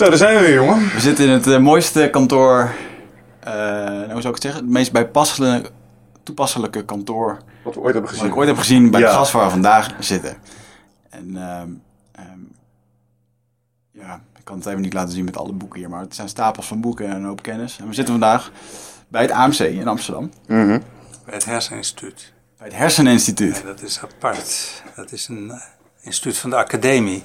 Zo, daar zijn we weer, jongen. We zitten in het eh, mooiste kantoor, eh, nou, hoe zou ik het zeggen? Het meest bijpasselijke, toepasselijke kantoor Wat we ooit hebben wat gezien. ik ooit heb gezien bij Ja. de gast waar we vandaag zitten. En ehm, ehm, ja, ik kan het even niet laten zien met alle boeken hier, maar het zijn stapels van boeken en een hoop kennis. En we zitten vandaag bij het AMC in Amsterdam, Mhm. Bij het Herseninstituut. bij het Herseninstituut. Ja, dat is apart. Dat is een eh, instituut van de academie.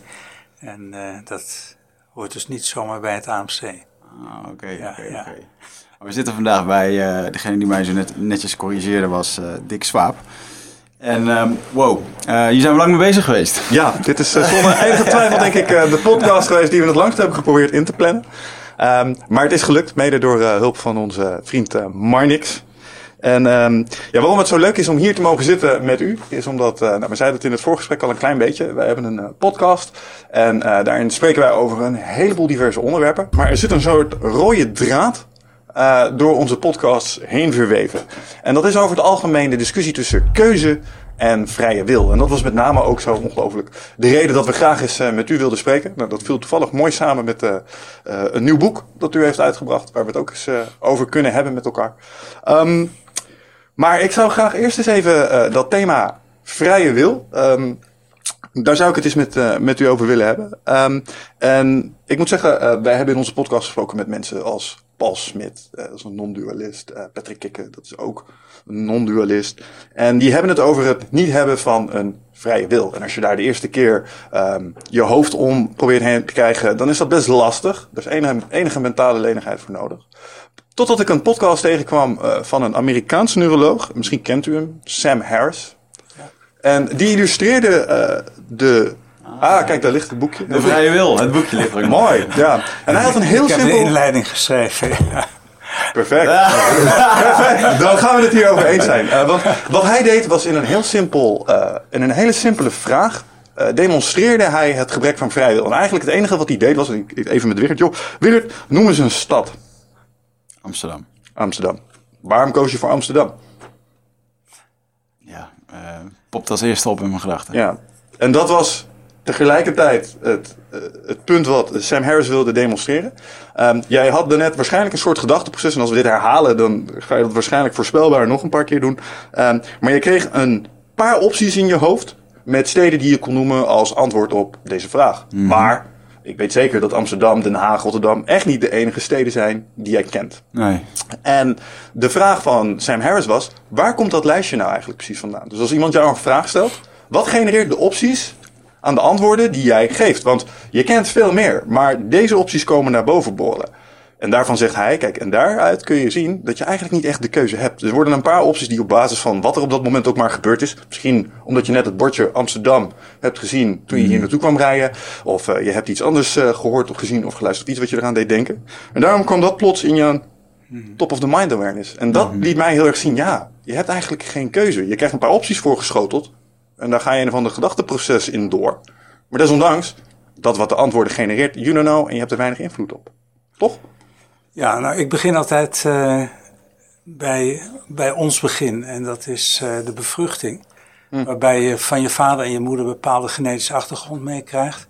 En eh, dat hoort dus niet zomaar bij het AMC. Ah, oké, Ja, oké, We zitten vandaag bij eh, degene die mij zo net, netjes corrigeerde, was eh, Dick Swaap. En ehm, wow, eh, hier zijn we lang mee bezig geweest. Ja, dit is zonder enige twijfel denk ik eh, de podcast geweest die we het langst hebben geprobeerd in te plannen. Ehm, maar het is gelukt, mede door eh, hulp van onze vriend eh, Marnix. En ehm, ja, waarom het zo leuk is om hier te mogen zitten met u, is omdat, eh, nou, we zeiden het in het voorgesprek al een klein beetje. Wij hebben een eh, podcast en eh, daarin spreken wij over een heleboel diverse onderwerpen. Maar er zit een soort rode draad door onze podcasts heen verweven. En dat is over het algemeen de discussie tussen keuze en vrije wil. En dat was met name ook zo ongelooflijk de reden dat we graag eens met u wilden spreken. Nou, dat viel toevallig mooi samen met eh, een nieuw boek dat u heeft uitgebracht, waar we het ook eens over kunnen hebben met elkaar. Ehm, maar ik zou graag eerst eens even eh, dat thema vrije wil. ehm, daar zou ik het eens met, eh, met u over willen hebben. Ehm, en ik moet zeggen, eh, wij hebben in onze podcast gesproken met mensen als Paul Smit, dat is een non-dualist. Patrick Kikke, dat is ook een non-dualist. En die hebben het over het niet hebben van een vrije wil. En als je daar de eerste keer ehm, je hoofd om probeert heen te krijgen, dan is dat best lastig. Er is enige mentale lenigheid voor nodig. Totdat ik een podcast tegenkwam eh, van een Amerikaanse neuroloog. Misschien kent u hem, Sam Harris. En die illustreerde eh, de... Ah, kijk, daar ligt het boekje. De vrije wil, het boekje ligt er. Mooi, ja. En hij had een heel ik heb de simpel... inleiding geschreven. Perfect. Perfect. Dan gaan we het hier over eens zijn. Eh, want wat hij deed was in een heel simpel, eh, in een hele simpele vraag. eh, demonstreerde hij het gebrek van vrije wil. En eigenlijk het enige wat hij deed was, ik- ik- even met Willert, joh, Willert, noem eens een stad. Amsterdam. Amsterdam. Waarom koos je voor Amsterdam? Ja, eh popt als eerste op in mijn gedachten. Ja. En dat was tegelijkertijd het, eh, het punt wat Sam Harris wilde demonstreren. Ehm, jij had daarnet waarschijnlijk een soort gedachteproces. En als we dit herhalen, dan ga je dat waarschijnlijk voorspelbaar nog een paar keer doen. Ehm, maar je kreeg een paar opties in je hoofd. Met steden die je kon noemen als antwoord op deze vraag. Maar ik weet zeker dat Amsterdam, Den Haag, Rotterdam echt niet de enige steden zijn die jij kent. Nee. En de vraag van Sam Harris was: waar komt dat lijstje nou eigenlijk precies vandaan? Dus als iemand jou een vraag stelt, wat genereert de opties aan de antwoorden die jij geeft? Want je kent veel meer, maar deze opties komen naar boven borrelen. En daarvan zegt hij, kijk, en daaruit kun je zien dat je eigenlijk niet echt de keuze hebt. Er worden een paar opties die op basis van wat er op dat moment ook maar gebeurd is. Misschien omdat je net het bordje Amsterdam hebt gezien toen je hier naartoe kwam rijden. Of eh, je hebt iets anders eh, gehoord of gezien of geluisterd. Iets wat je eraan deed denken. En daarom kwam dat plots in je top of the mind awareness. En dat liet mij heel erg zien, ja, je hebt eigenlijk geen keuze. Je krijgt een paar opties voorgeschoteld. En daar ga je een of ander gedachteproces in door. Maar desondanks, dat wat de antwoorden genereert, you don't know en je hebt er weinig invloed op. Toch? Ja, nou, ik begin altijd eh, bij, bij ons begin. En dat is eh, de bevruchting. Waarbij je van je vader en je moeder bepaalde genetische achtergrond meekrijgt.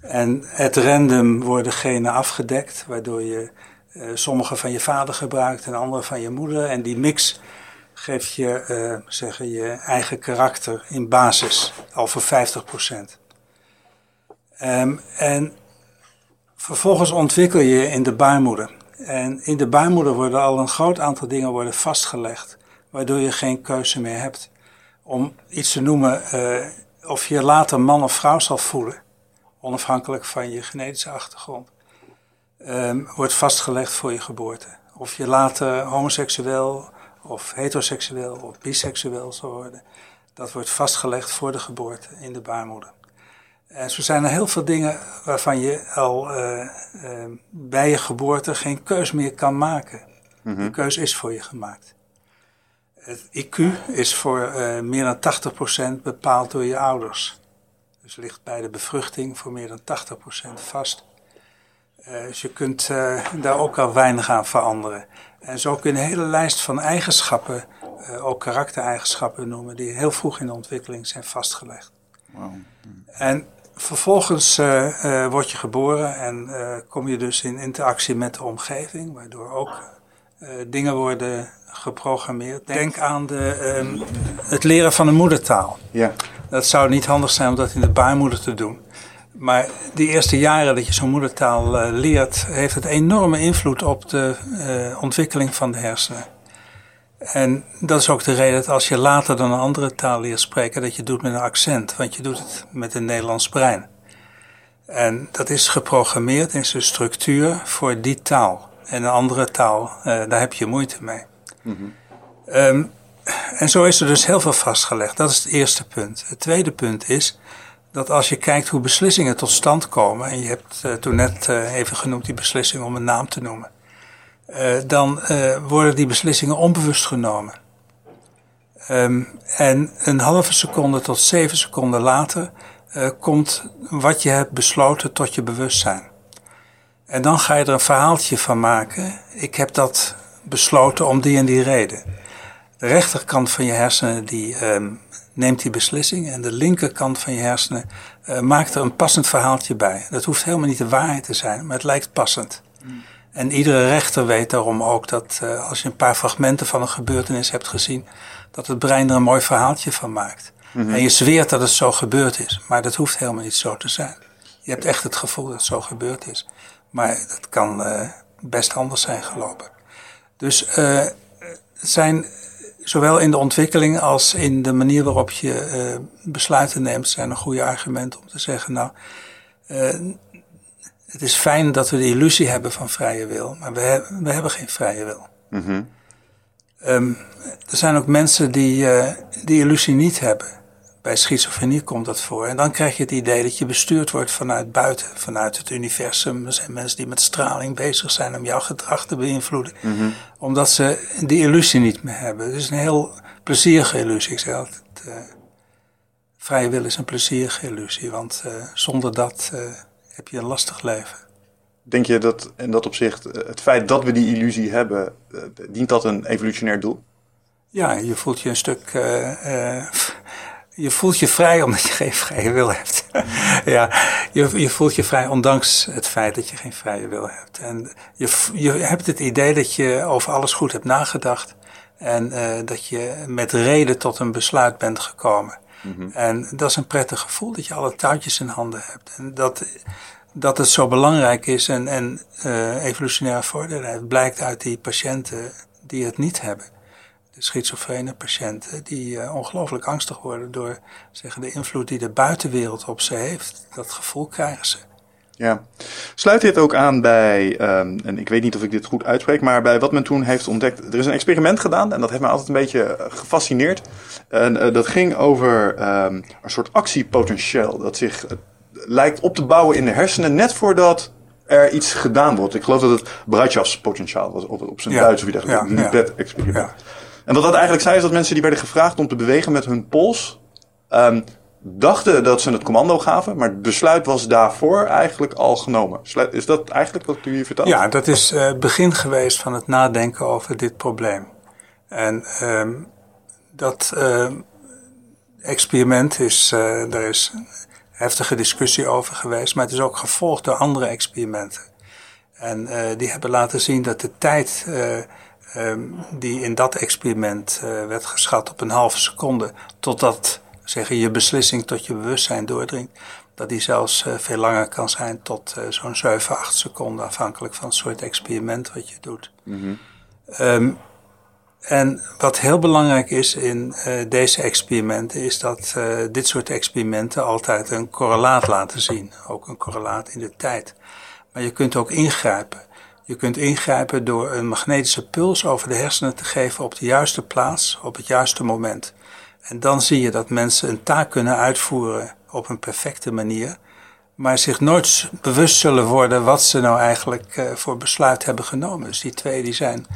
En het random worden genen afgedekt, waardoor je eh, sommige van je vader gebruikt en andere van je moeder. En die mix geeft je, eh, zeggen, je eigen karakter in basis, al voor 50% Ehm, en vervolgens ontwikkel je in de baarmoeder. En in de baarmoeder worden al een groot aantal dingen worden vastgelegd. waardoor je geen keuze meer hebt. Om iets te noemen, uh, of je later man of vrouw zal voelen, onafhankelijk van je genetische achtergrond, um, wordt vastgelegd voor je geboorte. Of je later homoseksueel of heteroseksueel of biseksueel zal worden, dat wordt vastgelegd voor de geboorte in de baarmoeder. En zo zijn er heel veel dingen waarvan je al uh, uh, bij je geboorte geen keus meer kan maken. Mm De keus is voor je gemaakt. Het IQ is voor uh, meer dan 80% bepaald door je ouders. Dus ligt bij de bevruchting voor meer dan 80% vast. dus je kunt daar ook al weinig aan veranderen. En zo kun je een hele lijst van eigenschappen, ook karaktereigenschappen noemen, die heel vroeg in de ontwikkeling zijn vastgelegd. Wow. En vervolgens uh, word je geboren en uh, kom je dus in interactie met de omgeving, waardoor ook dingen worden geprogrammeerd. Denk aan de, um, het leren van een moedertaal. Ja. Dat zou niet handig zijn om dat in de baarmoeder te doen. Maar die eerste jaren dat je zo'n moedertaal leert, heeft het enorme invloed op de ontwikkeling van de hersenen. En dat is ook de reden dat als je later dan een andere taal leert spreken, dat je het doet met een accent. Want je doet het met een Nederlands brein. En dat is geprogrammeerd in zijn structuur voor die taal. En een andere taal, uh, daar heb je moeite mee. Mm um, en zo is er dus heel veel vastgelegd. Dat is het eerste punt. Het tweede punt is dat als je kijkt hoe beslissingen tot stand komen. En je hebt uh, toen net uh, even genoemd die beslissing om een naam te noemen. Uh, dan uh, worden die beslissingen onbewust genomen. Um, en een halve seconde tot zeven seconden later uh, komt wat je hebt besloten tot je bewustzijn. En dan ga je er een verhaaltje van maken. Ik heb dat besloten om die en die reden. De rechterkant van je hersenen die um, neemt die beslissing en de linkerkant van je hersenen maakt er een passend verhaaltje bij. Dat hoeft helemaal niet de waarheid te zijn, maar het lijkt passend. Mm. En iedere rechter weet daarom ook dat uh, als je een paar fragmenten van een gebeurtenis hebt gezien, dat het brein er een mooi verhaaltje van maakt. Mm -hmm. En je zweert dat het zo gebeurd is, maar dat hoeft helemaal niet zo te zijn. Je hebt echt het gevoel dat het zo gebeurd is. Maar dat kan uh, best anders zijn gelopen. Dus uh, zijn zowel in de ontwikkeling als in de manier waarop je besluiten neemt, zijn er goede argumenten om te zeggen, nou, het is fijn dat we de illusie hebben van vrije wil, maar we, we hebben geen vrije wil. Mm -hmm. um, er zijn ook mensen die uh, die illusie niet hebben. Bij schizofrenie komt dat voor. En dan krijg je het idee dat je bestuurd wordt vanuit buiten, vanuit het universum. Er zijn mensen die met straling bezig zijn om jouw gedrag te beïnvloeden. Mm -hmm. Omdat ze die illusie niet meer hebben. Het is een heel plezierige illusie. Ik zeg altijd, uh, vrije wil is een plezierige illusie. Want uh, zonder dat heb je een lastig leven. Denk je dat in dat opzicht eh, het feit dat we die illusie hebben, eh, dient dat een evolutionair doel? Ja, je voelt je een stuk. Uh, uh, je voelt je vrij omdat je geen vrije wil hebt. ja, je, je voelt je vrij ondanks het feit dat je geen vrije wil hebt. En je, je hebt het idee dat je over alles goed hebt nagedacht. En dat je met reden tot een besluit bent gekomen. Mm En dat is een prettig gevoel dat je alle touwtjes in handen hebt. En dat, dat het zo belangrijk is en, en uh, evolutionaire voordelen heeft, blijkt uit die patiënten die het niet hebben. De schizofrene patiënten die uh, ongelooflijk angstig worden door zeggen, de invloed die de buitenwereld op ze heeft. Dat gevoel krijgen ze. Ja, sluit dit ook aan bij, um, en ik weet niet of ik dit goed uitspreek, maar bij wat men toen heeft ontdekt. Er is een experiment gedaan en dat heeft me altijd een beetje eh, gefascineerd. En uh, dat ging over um, een soort actiepotentieel dat zich uh, lijkt op te bouwen in de hersenen net voordat er iets gedaan wordt. Ik geloof dat het Brajavs-potentiaal was op, op zijn ja. Duits of wie dat ja, ja. experiment. Ja. En wat dat eigenlijk zei is dat mensen die werden gevraagd om te bewegen met hun pols, um, dachten dat ze het commando gaven, maar het besluit was daarvoor eigenlijk al genomen. Is dat eigenlijk wat u hier vertelt? Ja, dat is uh, het begin geweest van het nadenken over dit probleem. En um, dat uh, experiment is, uh, er is heftige discussie over geweest, maar het is ook gevolgd door andere experimenten. En die hebben laten zien dat de tijd um, die in dat experiment werd geschat op een halve seconde, totdat zeggen, je beslissing tot je bewustzijn doordringt, dat die zelfs veel langer kan zijn tot zo'n 7, 8 seconden, afhankelijk van het soort experiment wat je doet. Mm -hmm. um, En wat heel belangrijk is in uh, deze experimenten, is dat uh, dit soort experimenten altijd een correlaat laten zien. Ook een correlaat in de tijd. Maar je kunt ook ingrijpen. Je kunt ingrijpen door een magnetische puls over de hersenen te geven op de juiste plaats, op het juiste moment. En dan zie je dat mensen een taak kunnen uitvoeren op een perfecte manier, maar zich nooit bewust zullen worden wat ze nou eigenlijk uh, voor besluit hebben genomen. Dus die twee die zijn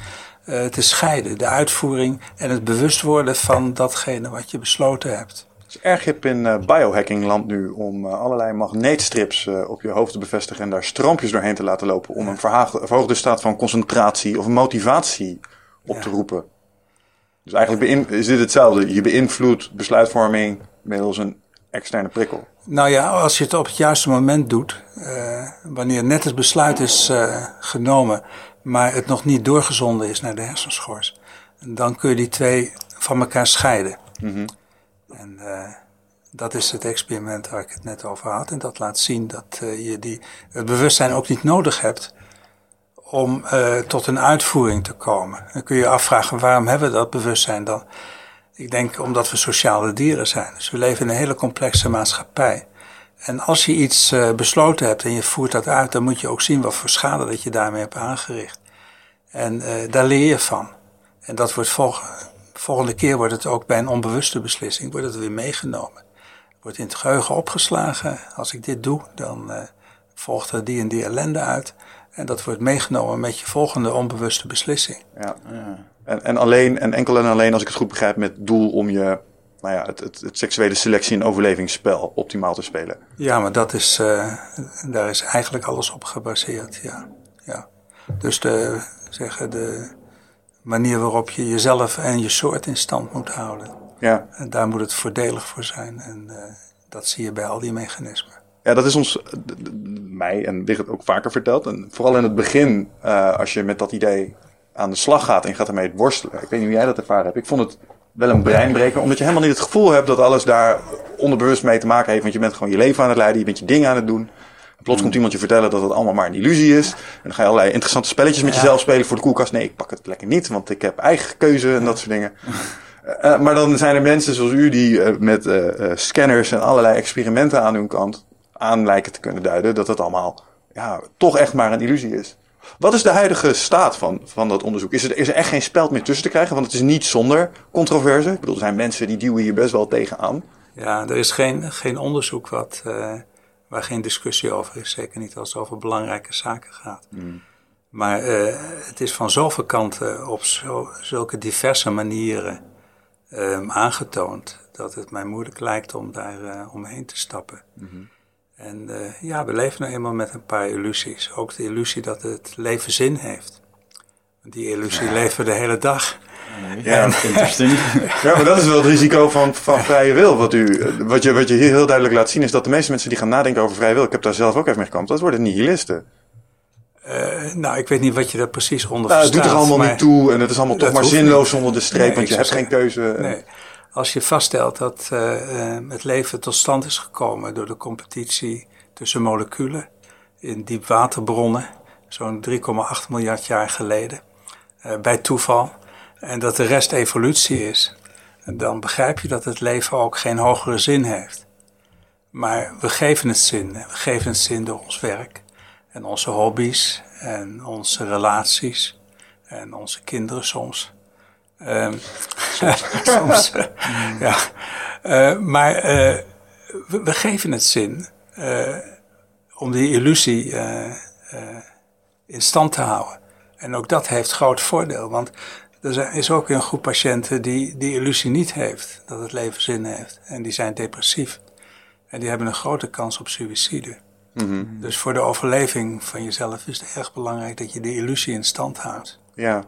uh, te scheiden, de uitvoering en het bewust worden van datgene wat je besloten hebt. Het is erg hip in biohacking land nu om uh, allerlei magneetstrips op je hoofd te bevestigen en daar stroompjes doorheen te laten lopen om een verhoogde staat van concentratie of motivatie op ja. te roepen. Dus eigenlijk is dit hetzelfde. Je beïnvloedt besluitvorming middels een externe prikkel. Nou ja, als je het op het juiste moment doet, wanneer net het besluit is genomen, maar het nog niet doorgezonden is naar de hersenschors, dan kun je die twee van elkaar scheiden. Mm -hmm. En uh, dat is het experiment waar ik het net over had. En dat laat zien dat uh, je die, het bewustzijn ook niet nodig hebt om uh, tot een uitvoering te komen. Dan kun je je afvragen, waarom hebben we dat bewustzijn dan? Ik denk omdat we sociale dieren zijn. Dus we leven in een hele complexe maatschappij. En als je iets uh, besloten hebt en je voert dat uit, dan moet je ook zien wat voor schade dat je daarmee hebt aangericht. En uh, daar leer je van. En dat wordt volg volgende keer wordt het ook bij een onbewuste beslissing wordt het weer meegenomen. Wordt in het geheugen opgeslagen. Als ik dit doe, dan uh, volgt er die en die ellende uit. En dat wordt meegenomen met je volgende onbewuste beslissing. Ja. ja. En, en alleen en enkel en alleen, als ik het goed begrijp, met doel om je nou ja, het, het, het, seksuele selectie- en overlevingsspel optimaal te spelen. Ja, maar dat is, uh, daar is eigenlijk alles op gebaseerd. Ja. Ja. Dus de, zeggen de manier waarop je jezelf en je soort in stand moet houden. Ja. En daar moet het voordelig voor zijn. En uh, dat zie je bij al die mechanismen. Ja, dat is ons, mij en het ook vaker verteld. En vooral in het begin, uh, als je met dat idee aan de slag gaat en gaat ermee worstelen. Ik weet niet hoe jij dat ervaren hebt. Ik vond het wel een breinbreker, omdat je helemaal niet het gevoel hebt dat alles daar onderbewust mee te maken heeft. Want je bent gewoon je leven aan het leiden, je bent je dingen aan het doen. Plots komt iemand je vertellen dat het allemaal maar een illusie is. En dan ga je allerlei interessante spelletjes met jezelf spelen voor de koelkast. Nee, ik pak het lekker niet, want ik heb eigen keuze en dat soort dingen. Uh, maar dan zijn er mensen zoals u die uh, met uh, scanners en allerlei experimenten aan hun kant aan lijken te kunnen duiden dat het allemaal ja, toch echt maar een illusie is. Wat is de huidige staat van, van dat onderzoek? Is er, is er echt geen speld meer tussen te krijgen? Want het is niet zonder controverse. Ik bedoel, er zijn mensen die duwen hier best wel tegenaan. Ja, er is geen, geen onderzoek wat waar geen discussie over is. Zeker niet als het over belangrijke zaken gaat. Mm. Maar uh, het is van zoveel kanten op zo, zulke diverse manieren um, aangetoond dat het mij moeilijk lijkt om daar uh, omheen te stappen. Mm -hmm. En uh, ja, we leven nou eenmaal met een paar illusies. Ook de illusie dat het leven zin heeft. Die illusie ja. leven we de hele dag. Ja, interesting. ja, maar dat is wel het risico van, van vrije wil. Wat, u, wat, je, wat je hier heel duidelijk laat zien is dat de meeste mensen die gaan nadenken over vrije wil, ik heb daar zelf ook even mee gekampt, dat worden nihilisten. Uh, nou, ik weet niet wat je daar precies onder nou, Het doet er allemaal niet toe en het is allemaal toch maar zinloos niet. zonder de streep, nee, want je hebt geen keuze. Nee. Als je vaststelt dat uh, het leven tot stand is gekomen door de competitie tussen moleculen in diepwaterbronnen, zo'n 3,8 miljard jaar geleden, uh, bij toeval, en dat de rest evolutie is, dan begrijp je dat het leven ook geen hogere zin heeft. Maar we geven het zin. We geven het zin door ons werk en onze hobby's en onze relaties en onze kinderen soms. Um, soms. soms ja. Uh, maar uh, we, we, geven het zin uh, om die illusie in stand te houden. En ook dat heeft groot voordeel, want er is ook een groep patiënten die die illusie niet heeft, dat het leven zin heeft. En die zijn depressief. En die hebben een grote kans op suïcide. Mm -hmm. Dus voor de overleving van jezelf is het erg belangrijk dat je die illusie in stand houdt. Ja,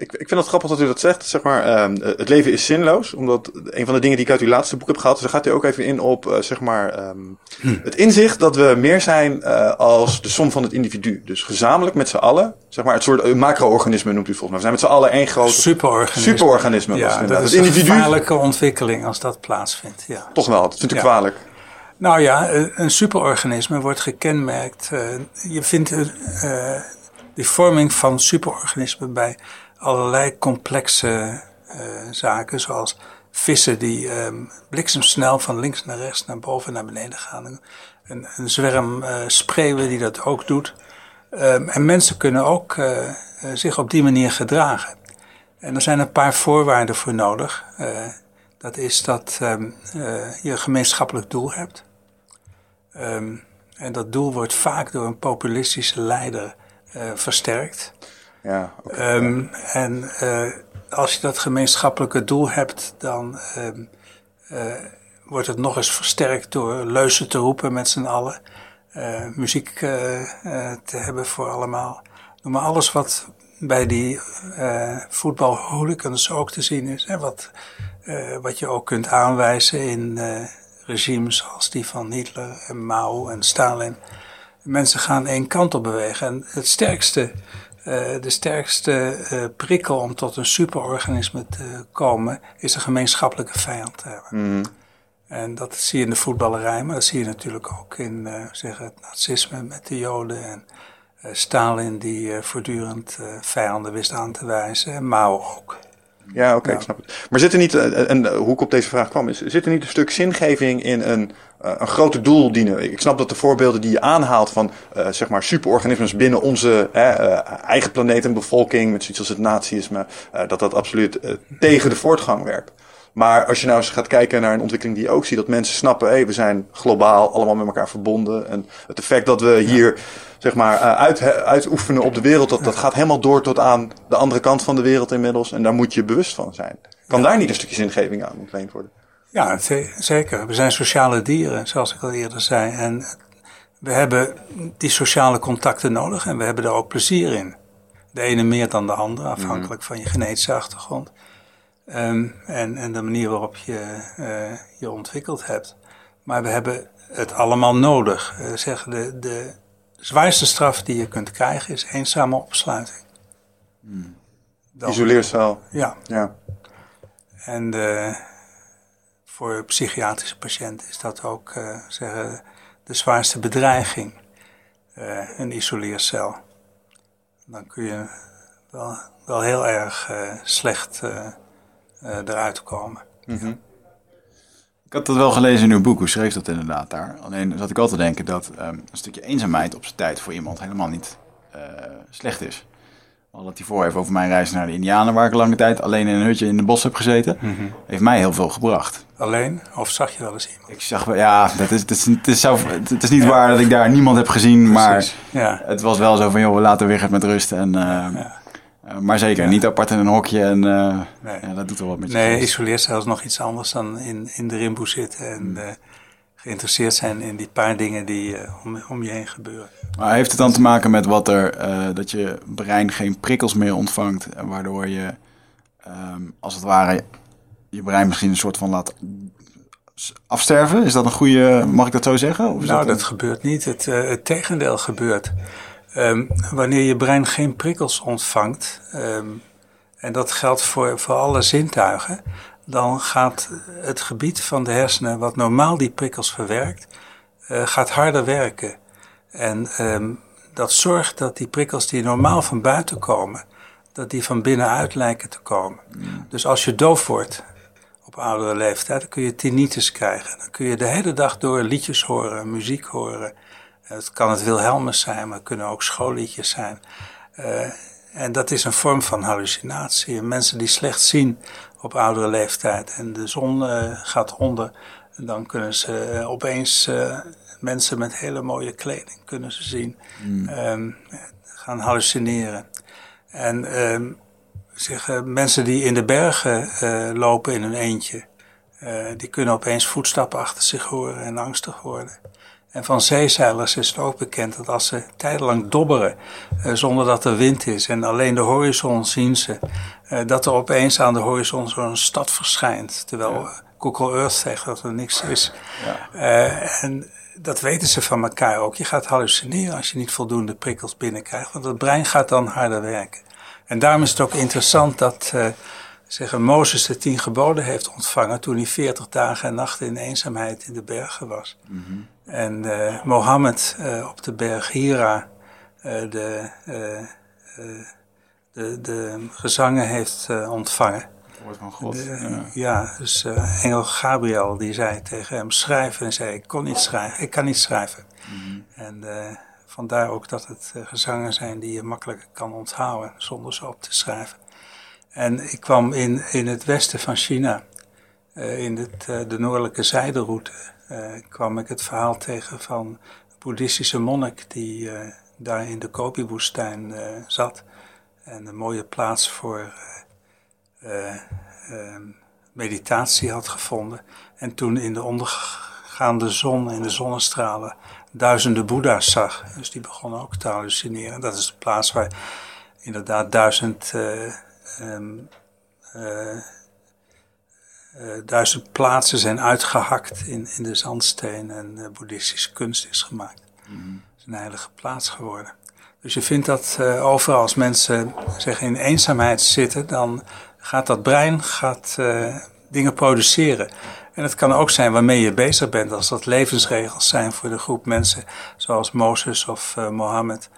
ik, ik vind het grappig dat u dat zegt. Zeg maar, um, het leven is zinloos. Omdat een van de dingen die ik uit uw laatste boek heb gehad. Dus daar gaat u ook even in op uh, zeg maar, um, hm. het inzicht dat we meer zijn uh, als de som van het individu. Dus gezamenlijk met z'n allen. Zeg maar, het soort macro-organisme noemt u volgens mij. We zijn met z'n allen één groot superorganisme. Superorganisme. Ja, dat is het individu... een gevaarlijke ontwikkeling als dat plaatsvindt. Ja. Toch wel, dat vindt u ja. kwalijk. Nou ja, een superorganisme wordt gekenmerkt. je vindt die vorming van superorganismen bij allerlei complexe zaken, zoals vissen die um, bliksemsnel van links naar rechts, naar boven naar beneden gaan. Een, een zwerm uh, spreeuwen die dat ook doet. Um, en mensen kunnen ook uh, zich op die manier gedragen. En er zijn een paar voorwaarden voor nodig. Dat is dat um, je een gemeenschappelijk doel hebt. en dat doel wordt vaak door een populistische leider versterkt. Ja, okay. en als je dat gemeenschappelijke doel hebt, dan um, uh, wordt het nog eens versterkt door leuzen te roepen met z'n allen. Uh, muziek te hebben voor allemaal. Noem maar alles wat bij die voetbalhooligans ook te zien is. Hè, wat, wat je ook kunt aanwijzen in regimes als die van Hitler en Mao en Stalin. Mensen gaan één kant op bewegen. En het sterkste de sterkste uh, prikkel om tot een superorganisme te komen, is een gemeenschappelijke vijand te hebben. Mm. En dat zie je in de voetballerij, maar dat zie je natuurlijk ook in uh, zeg het nazisme met de Joden en Stalin die voortdurend vijanden wist aan te wijzen en Mao ook. Ja, oké, ik snap het. Maar zit er niet, en hoe ik op deze vraag kwam, is, zit er niet een stuk zingeving in een uh, een groter doel dienen. Ik snap dat de voorbeelden die je aanhaalt van uh, zeg maar superorganismes binnen onze uh, eigen planeet en bevolking, met zoiets als het nazisme, dat dat absoluut tegen de voortgang werkt. Maar als je nou eens gaat kijken naar een ontwikkeling die je ook ziet, dat mensen snappen, hé, hey, we zijn globaal allemaal met elkaar verbonden. En het effect dat we hier, zeg maar, uit, uitoefenen op de wereld, dat, dat gaat helemaal door tot aan de andere kant van de wereld inmiddels. En daar moet je bewust van zijn. Kan daar niet een stukje zingeving aan ontleend worden? Ja, zeker. We zijn sociale dieren, zoals ik al eerder zei. En we hebben die sociale contacten nodig en we hebben er ook plezier in. De ene meer dan de andere, afhankelijk van je genetische achtergrond. Um, en, en de manier waarop je uh, je ontwikkeld hebt. Maar we hebben het allemaal nodig. Uh, zeg, de, de zwaarste straf die je kunt krijgen is eenzame opsluiting. Hmm. Isoleercel. Ja. ja. En de, voor psychiatrische patiënten is dat ook uh, zeggen, de zwaarste bedreiging, uh, een isoleercel. Dan kun je wel, wel heel erg uh, slecht eruit komen. Mm -hmm. Ik had dat wel gelezen in uw boek, hoe schreef dat inderdaad daar? Alleen zat ik altijd te denken dat um, een stukje eenzaamheid op zijn tijd voor iemand helemaal niet slecht is. Al dat hij voor even over mijn reis naar de Indianen, waar ik lange tijd alleen in een hutje in de bos heb gezeten, mm -hmm. heeft mij heel veel gebracht. Alleen? Of zag je wel eens iemand? Ik zag wel, ja, dat is, het, is, het, is zo, het is niet ja. waar dat ik daar niemand heb gezien, Precies. maar ja. het was wel zo van, joh, we laten weer met rust. En, uh, ja. Uh, maar zeker, niet apart in een hokje en uh, nee. dat doet er wat met je. Nee, isoleert zelfs nog iets anders dan in, in de rimboe zitten en... Mm geïnteresseerd zijn in die paar dingen die uh, om, om, je heen gebeuren. Maar heeft het dan te maken met wat er, dat je brein geen prikkels meer ontvangt, waardoor je um, als het ware je brein misschien een soort van laat afsterven? Is dat een goede, mag ik dat zo zeggen? Of nou, dat, dat, gebeurt niet. Het, het tegendeel gebeurt. Um, wanneer je brein geen prikkels ontvangt, um, en dat geldt voor, voor alle zintuigen, dan gaat het gebied van de hersenen, wat normaal die prikkels verwerkt, uh, gaat harder werken. En um, dat zorgt dat die prikkels die normaal van buiten komen, dat die van binnenuit lijken te komen. Mm. Dus als je doof wordt op oudere leeftijd, dan kun je tinnitus krijgen. Dan kun je de hele dag door liedjes horen, muziek horen. Het kan het Wilhelmus zijn, maar het kunnen ook schoolliedjes zijn. Uh, en dat is een vorm van hallucinatie. En mensen die slecht zien op oudere leeftijd en de zon uh, gaat onder, dan kunnen ze uh, opeens mensen met hele mooie kleding kunnen ze zien, mm. um, gaan hallucineren. En um, zeg, mensen die in de bergen lopen in een eentje, die kunnen opeens voetstappen achter zich horen en angstig worden. En van zeezeilers is het ook bekend dat als ze tijdelang dobberen uh, zonder dat er wind is en alleen de horizon zien ze, uh, dat er opeens aan de horizon zo'n stad verschijnt. Terwijl ja. Google Earth zegt dat er niks is. Ja. Uh, en dat weten ze van elkaar ook. Je gaat hallucineren als je niet voldoende prikkels binnenkrijgt, want het brein gaat dan harder werken. En daarom is het ook interessant dat zeggen, Mozes de tien geboden heeft ontvangen toen hij veertig dagen en nachten in eenzaamheid in de bergen was. Mm -hmm. En uh, Mohammed uh, op de berg Hira, uh, de, de, de gezangen heeft ontvangen. Het woord van God. De, ja. dus engel Gabriel die zei tegen hem schrijven en zei ik kon niet schrijven, ik kan niet schrijven. Mm. En vandaar ook dat het gezangen zijn die je makkelijk kan onthouden zonder ze op te schrijven. En ik kwam in, in het westen van China, in het, de noordelijke zijderoute, kwam ik het verhaal tegen van een boeddhistische monnik die daar in de Gobi-woestijn zat en een mooie plaats voor uh, meditatie had gevonden. En toen in de ondergaande zon, in de zonnestralen, duizenden boeddha's zag. Dus die begonnen ook te hallucineren. Dat is de plaats waar inderdaad duizend, um, duizend plaatsen zijn uitgehakt in, in de zandsteen en boeddhistische kunst is gemaakt. Mm Het is een heilige plaats geworden. Dus je vindt dat uh, overal als mensen zeg, in eenzaamheid zitten, dan gaat dat brein gaat, dingen produceren. En het kan ook zijn waarmee je bezig bent, als dat levensregels zijn voor de groep mensen, zoals Mozes of uh, Mohammed.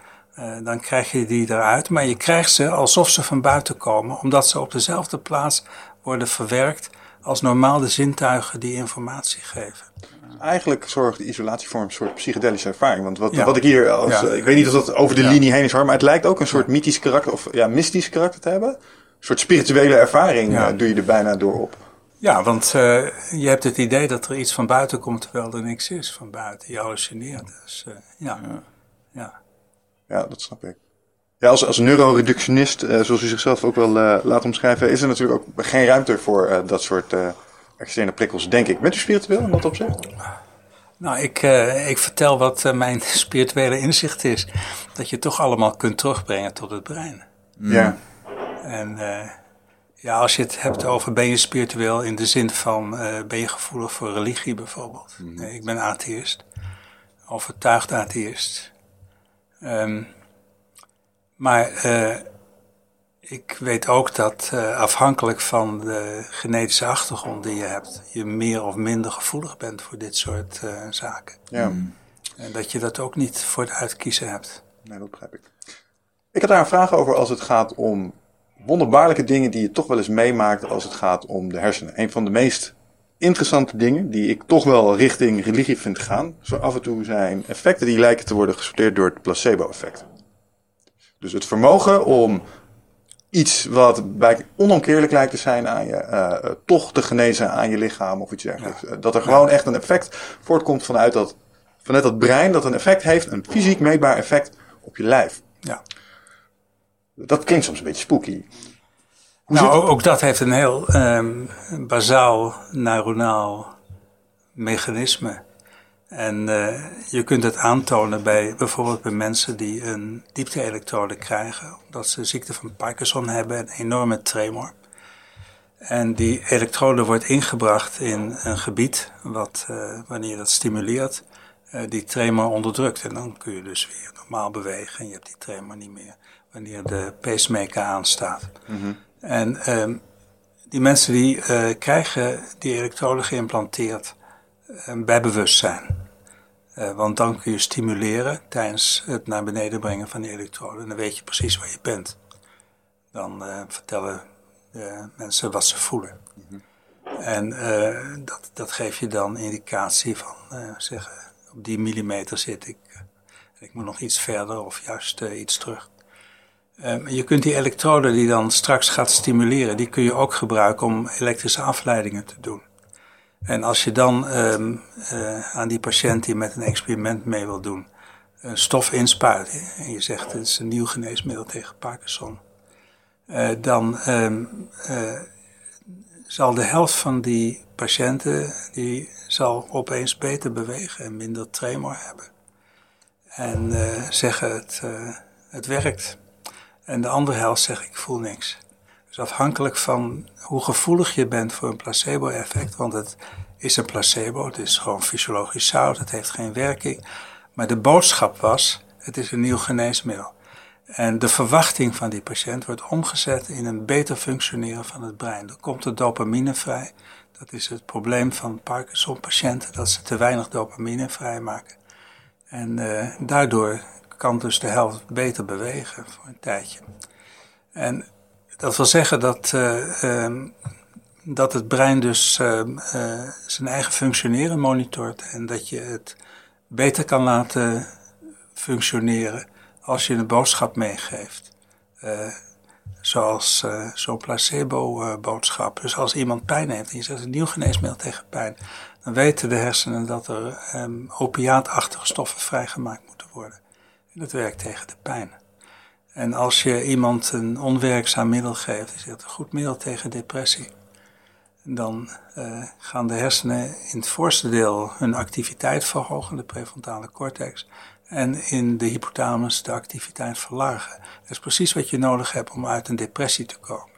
dan krijg je die eruit, maar je krijgt ze alsof ze van buiten komen, omdat ze op dezelfde plaats worden verwerkt als normaal de zintuigen die informatie geven eigenlijk zorgt de isolatievorm voor een soort psychedelische ervaring. Want wat, wat ik hier als, ik weet niet of dat over de linie heen is hoor, maar het lijkt ook een soort mythisch karakter of ja, mystisch karakter te hebben. Een soort spirituele ervaring uh, doe je er bijna door op. Ja, want uh, je hebt het idee dat er iets van buiten komt terwijl er niks is van buiten. Je hallucineert. Dus uh, ja. ja. Ja. dat snap ik. Ja, als, als neuroreductionist, zoals u zichzelf ook wel laat omschrijven, is er natuurlijk ook geen ruimte voor dat soort externe prikkels, denk ik. Bent u spiritueel in dat opzicht? Nou, ik, uh, ik vertel wat uh, mijn spirituele inzicht is. Dat je toch allemaal kunt terugbrengen tot het brein. Ja. En uh, ja, als je het hebt over ben je spiritueel in de zin van ben je gevoelig voor religie bijvoorbeeld. Mm. ik ben atheïst. Overtuigd atheïst. Um, maar ik weet ook dat uh, afhankelijk van de genetische achtergrond die je hebt, je meer of minder gevoelig bent voor dit soort uh, zaken. Ja. En dat je dat ook niet voor het uitkiezen hebt. Nee, dat begrijp ik. Ik had daar een vraag over als het gaat om wonderbaarlijke dingen die je toch wel eens meemaakt als het gaat om de hersenen. Een van de meest interessante dingen die ik toch wel richting religie vind gaan, zo af en toe zijn effecten die lijken te worden gesorteerd door het placebo-effect. Dus het vermogen om iets wat bij onomkeerlijk lijkt te zijn aan je, uh, toch te genezen aan je lichaam of iets dergelijks. Eh, dat er gewoon echt een effect voortkomt vanuit dat, vanuit dat brein dat een effect heeft, een fysiek meetbaar effect op je lijf. Ja. Dat klinkt soms een beetje spooky. Hoe nou, ook dat heeft een heel um, bazaal neuronaal mechanisme. En uh, je kunt het aantonen bij bijvoorbeeld bij mensen die een diepte-elektrode krijgen, omdat ze ziekte van Parkinson hebben, een enorme tremor. En die elektrode wordt ingebracht in een gebied wat, uh, wanneer dat stimuleert, uh, die tremor onderdrukt. En dan kun je dus weer normaal bewegen en je hebt die tremor niet meer wanneer de pacemaker aanstaat. Mm -hmm. En um, die mensen die krijgen die elektrode geïmplanteerd bij bewustzijn. Uh, want dan kun je stimuleren tijdens het naar beneden brengen van die elektroden. En dan weet je precies waar je bent. Dan uh, vertellen uh, mensen wat ze voelen. En dat, dat geeft je dan indicatie van zeggen, op die millimeter zit ik. ik moet nog iets verder of juist iets terug. Je kunt die elektroden die dan straks gaat stimuleren, die kun je ook gebruiken om elektrische afleidingen te doen. En als je dan um, uh, aan die patiënt die met een experiment mee wil doen, een stof inspuit, en je zegt het is een nieuw geneesmiddel tegen Parkinson, uh, dan um, uh, zal de helft van die patiënten, die zal opeens beter bewegen en minder tremor hebben. En zeggen het, het werkt. En de andere helft zegt ik voel niks. Dus afhankelijk van hoe gevoelig je bent voor een placebo-effect, want het is een placebo, het is gewoon fysiologisch zout, het heeft geen werking. Maar de boodschap was, het is een nieuw geneesmiddel. En de verwachting van die patiënt wordt omgezet in een beter functioneren van het brein. Er komt de dopamine vrij. Dat is het probleem van Parkinson-patiënten, dat ze te weinig dopamine vrijmaken. En uh, daardoor kan dus de helft beter bewegen voor een tijdje. En dat wil zeggen dat, uh, um, dat het brein dus uh, uh, zijn eigen functioneren monitort en dat je het beter kan laten functioneren als je een boodschap meegeeft. zoals zo'n placebo-boodschap. Dus als iemand pijn heeft en je zegt een nieuw geneesmiddel tegen pijn, dan weten de hersenen dat er um, opiaatachtige stoffen vrijgemaakt moeten worden. En dat werkt tegen de pijn. En als je iemand een onwerkzaam middel geeft, is dat een goed middel tegen depressie, dan uh, gaan de hersenen in het voorste deel hun activiteit verhogen, de prefrontale cortex, en in de hypothalamus de activiteit verlagen. Dat is precies wat je nodig hebt om uit een depressie te komen.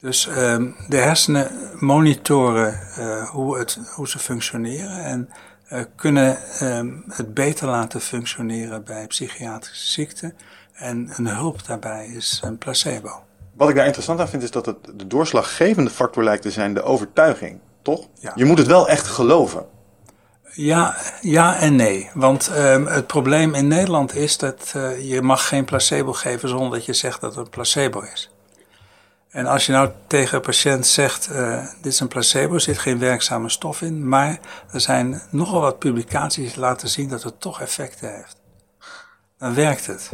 Dus um, de hersenen monitoren uh, hoe, het, hoe ze functioneren en uh, kunnen um, het beter laten functioneren bij psychiatrische ziekten. En een hulp daarbij is een placebo. Wat ik daar interessant aan vind is dat het de doorslaggevende factor lijkt te zijn de overtuiging, toch? Ja. Je moet het wel echt geloven. Ja, ja en nee. Want um, het probleem in Nederland is dat uh, je mag geen placebo geven zonder dat je zegt dat het een placebo is. En als je nou tegen een patiënt zegt, uh, dit is een placebo, er zit geen werkzame stof in, maar er zijn nogal wat publicaties die laten zien dat het toch effecten heeft. Dan werkt het.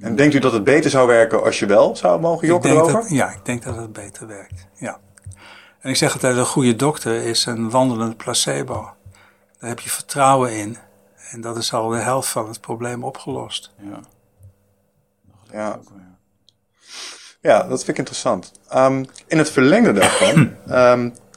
En denkt u dat het beter zou werken als je wel zou mogen jokken erover? ja, ik denk dat het beter werkt. Ja. En ik zeg altijd, een goede dokter is een wandelend placebo. Daar heb je vertrouwen in. En dat is al de helft van het probleem opgelost. Ja. Ja. Ja, dat vind ik interessant. Um, in het verlengde daarvan, um,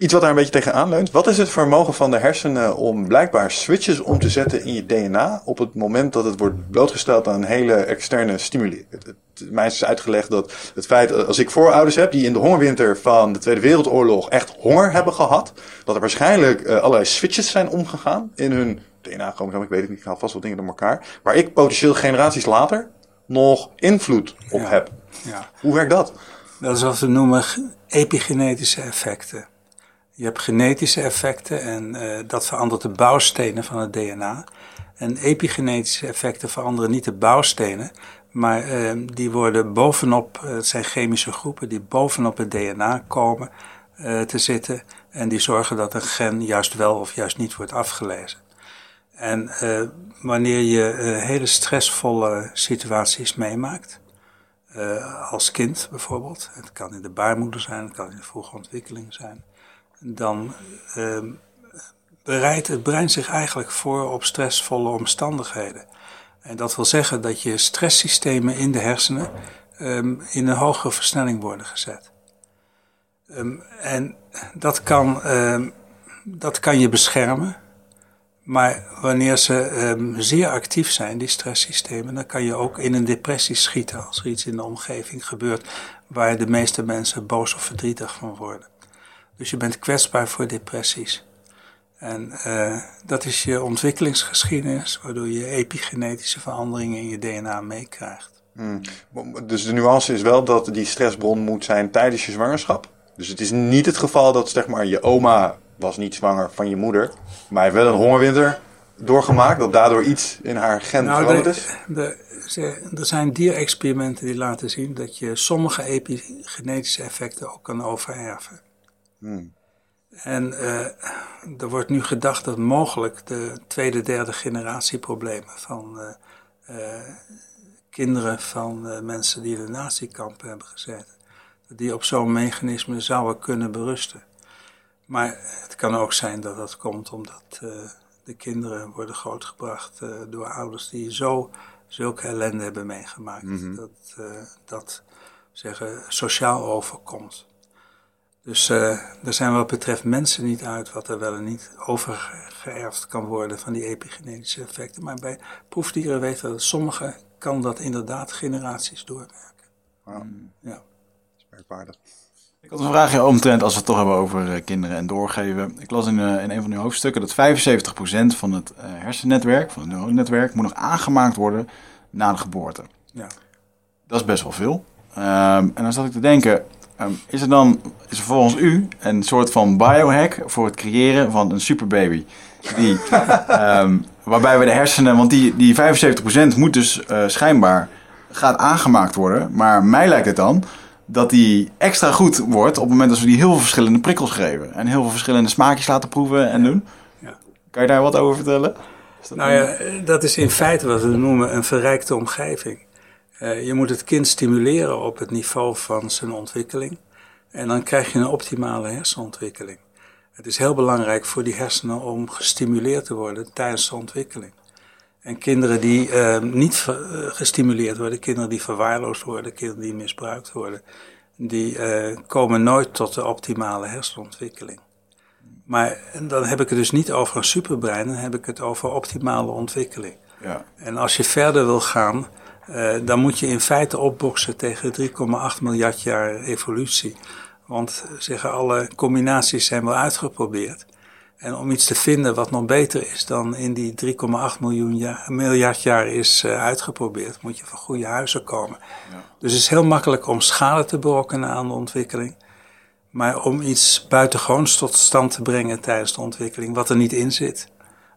iets wat daar een beetje tegenaan leunt. Wat is het vermogen van de hersenen om blijkbaar switches om te zetten in je DNA op het moment dat het wordt blootgesteld aan een hele externe stimuli? Het, het, mij is uitgelegd dat het feit, als ik voorouders heb die in de hongerwinter van de Tweede Wereldoorlog echt honger hebben gehad, dat er waarschijnlijk uh, allerlei switches zijn omgegaan in hun DNA-chromosoom, ik weet het niet, ik haal vast wat dingen door elkaar, waar ik potentieel generaties later nog invloed op heb. Ja. Hoe werkt dat? Dat is wat we noemen epigenetische effecten. Je hebt genetische effecten en uh, dat verandert de bouwstenen van het DNA. En epigenetische effecten veranderen niet de bouwstenen, maar uh, die worden bovenop, eh, het zijn chemische groepen die bovenop het DNA komen uh, te zitten en die zorgen dat een gen juist wel of juist niet wordt afgelezen. En wanneer je hele stressvolle situaties meemaakt, als kind bijvoorbeeld, het kan in de baarmoeder zijn, het kan in de vroege ontwikkeling zijn, dan ehm, bereidt het brein zich eigenlijk voor op stressvolle omstandigheden. En dat wil zeggen dat je stresssystemen in de hersenen um, in een hogere versnelling worden gezet. Um, en dat kan, dat kan je beschermen. Maar wanneer ze zeer actief zijn, die stresssystemen, dan kan je ook in een depressie schieten als er iets in de omgeving gebeurt waar de meeste mensen boos of verdrietig van worden. Dus je bent kwetsbaar voor depressies. En uh, dat is je ontwikkelingsgeschiedenis, waardoor je epigenetische veranderingen in je DNA meekrijgt. Hmm. Dus de nuance is wel dat die stressbron moet zijn tijdens je zwangerschap. Dus het is niet het geval dat zeg maar, je oma was niet zwanger van je moeder, maar heeft wel een hongerwinter doorgemaakt, dat daardoor iets in haar gen nou, veranderd is? De, de, er zijn dierexperimenten die laten zien dat je sommige epigenetische effecten ook kan overerven. Hmm. En uh, er wordt nu gedacht dat mogelijk de tweede, derde generatie problemen van uh, uh, kinderen van mensen die in de natiekampen hebben gezeten, die op zo'n mechanisme zouden kunnen berusten. Maar het kan ook zijn dat dat komt omdat de kinderen worden grootgebracht door ouders die zo zulke ellende hebben meegemaakt. Mm -hmm. Dat dat zeggen, sociaal overkomt. Dus uh, er zijn wat betreft mensen niet uit wat er wel en niet overgeërfd kan worden van die epigenetische effecten. Maar bij proefdieren weten we dat sommige kan dat inderdaad generaties doorwerken. Wow. Ja. Dat is merkwaardig. Ik had een vraagje omtrent als we het toch hebben over uh, kinderen en doorgeven. Ik las in, uh, in een van uw hoofdstukken dat 75% van het hersennetwerk, van het neuronetwerk, moet nog aangemaakt worden na de geboorte. Ja. Dat is best wel veel. Um, en dan zat ik te denken, Um, is er dan, is er volgens u een soort van biohack voor het creëren van een superbaby? Die, um, waarbij we de hersenen, want die, die 75% moet dus uh, schijnbaar gaat aangemaakt worden. Maar mij lijkt het dan dat die extra goed wordt op het moment dat we die heel veel verschillende prikkels geven. En heel veel verschillende smaakjes laten proeven en doen. Ja. Kan je daar wat over vertellen? Nou ja, dat is in feite wat we noemen een verrijkte omgeving. Uh, je moet het kind stimuleren op het niveau van zijn ontwikkeling. En dan krijg je een optimale hersenontwikkeling. Het is heel belangrijk voor die hersenen om gestimuleerd te worden tijdens de ontwikkeling. En kinderen die uh, niet uh, gestimuleerd worden, kinderen die verwaarloosd worden, kinderen die misbruikt worden, die uh, komen nooit tot de optimale hersenontwikkeling. Maar dan heb ik het dus niet over een superbrein, dan heb ik het over optimale ontwikkeling. Ja. En als je verder wil gaan, dan moet je in feite opboksen tegen 3,8 miljard jaar evolutie. Want zeggen alle combinaties zijn wel uitgeprobeerd. En om iets te vinden wat nog beter is dan in die 3,8 miljard jaar is uh, uitgeprobeerd, moet je van goede huizen komen. Ja. Dus het is heel makkelijk om schade te berokkenen aan de ontwikkeling. Maar om iets buitengewoons tot stand te brengen tijdens de ontwikkeling, wat er niet in zit,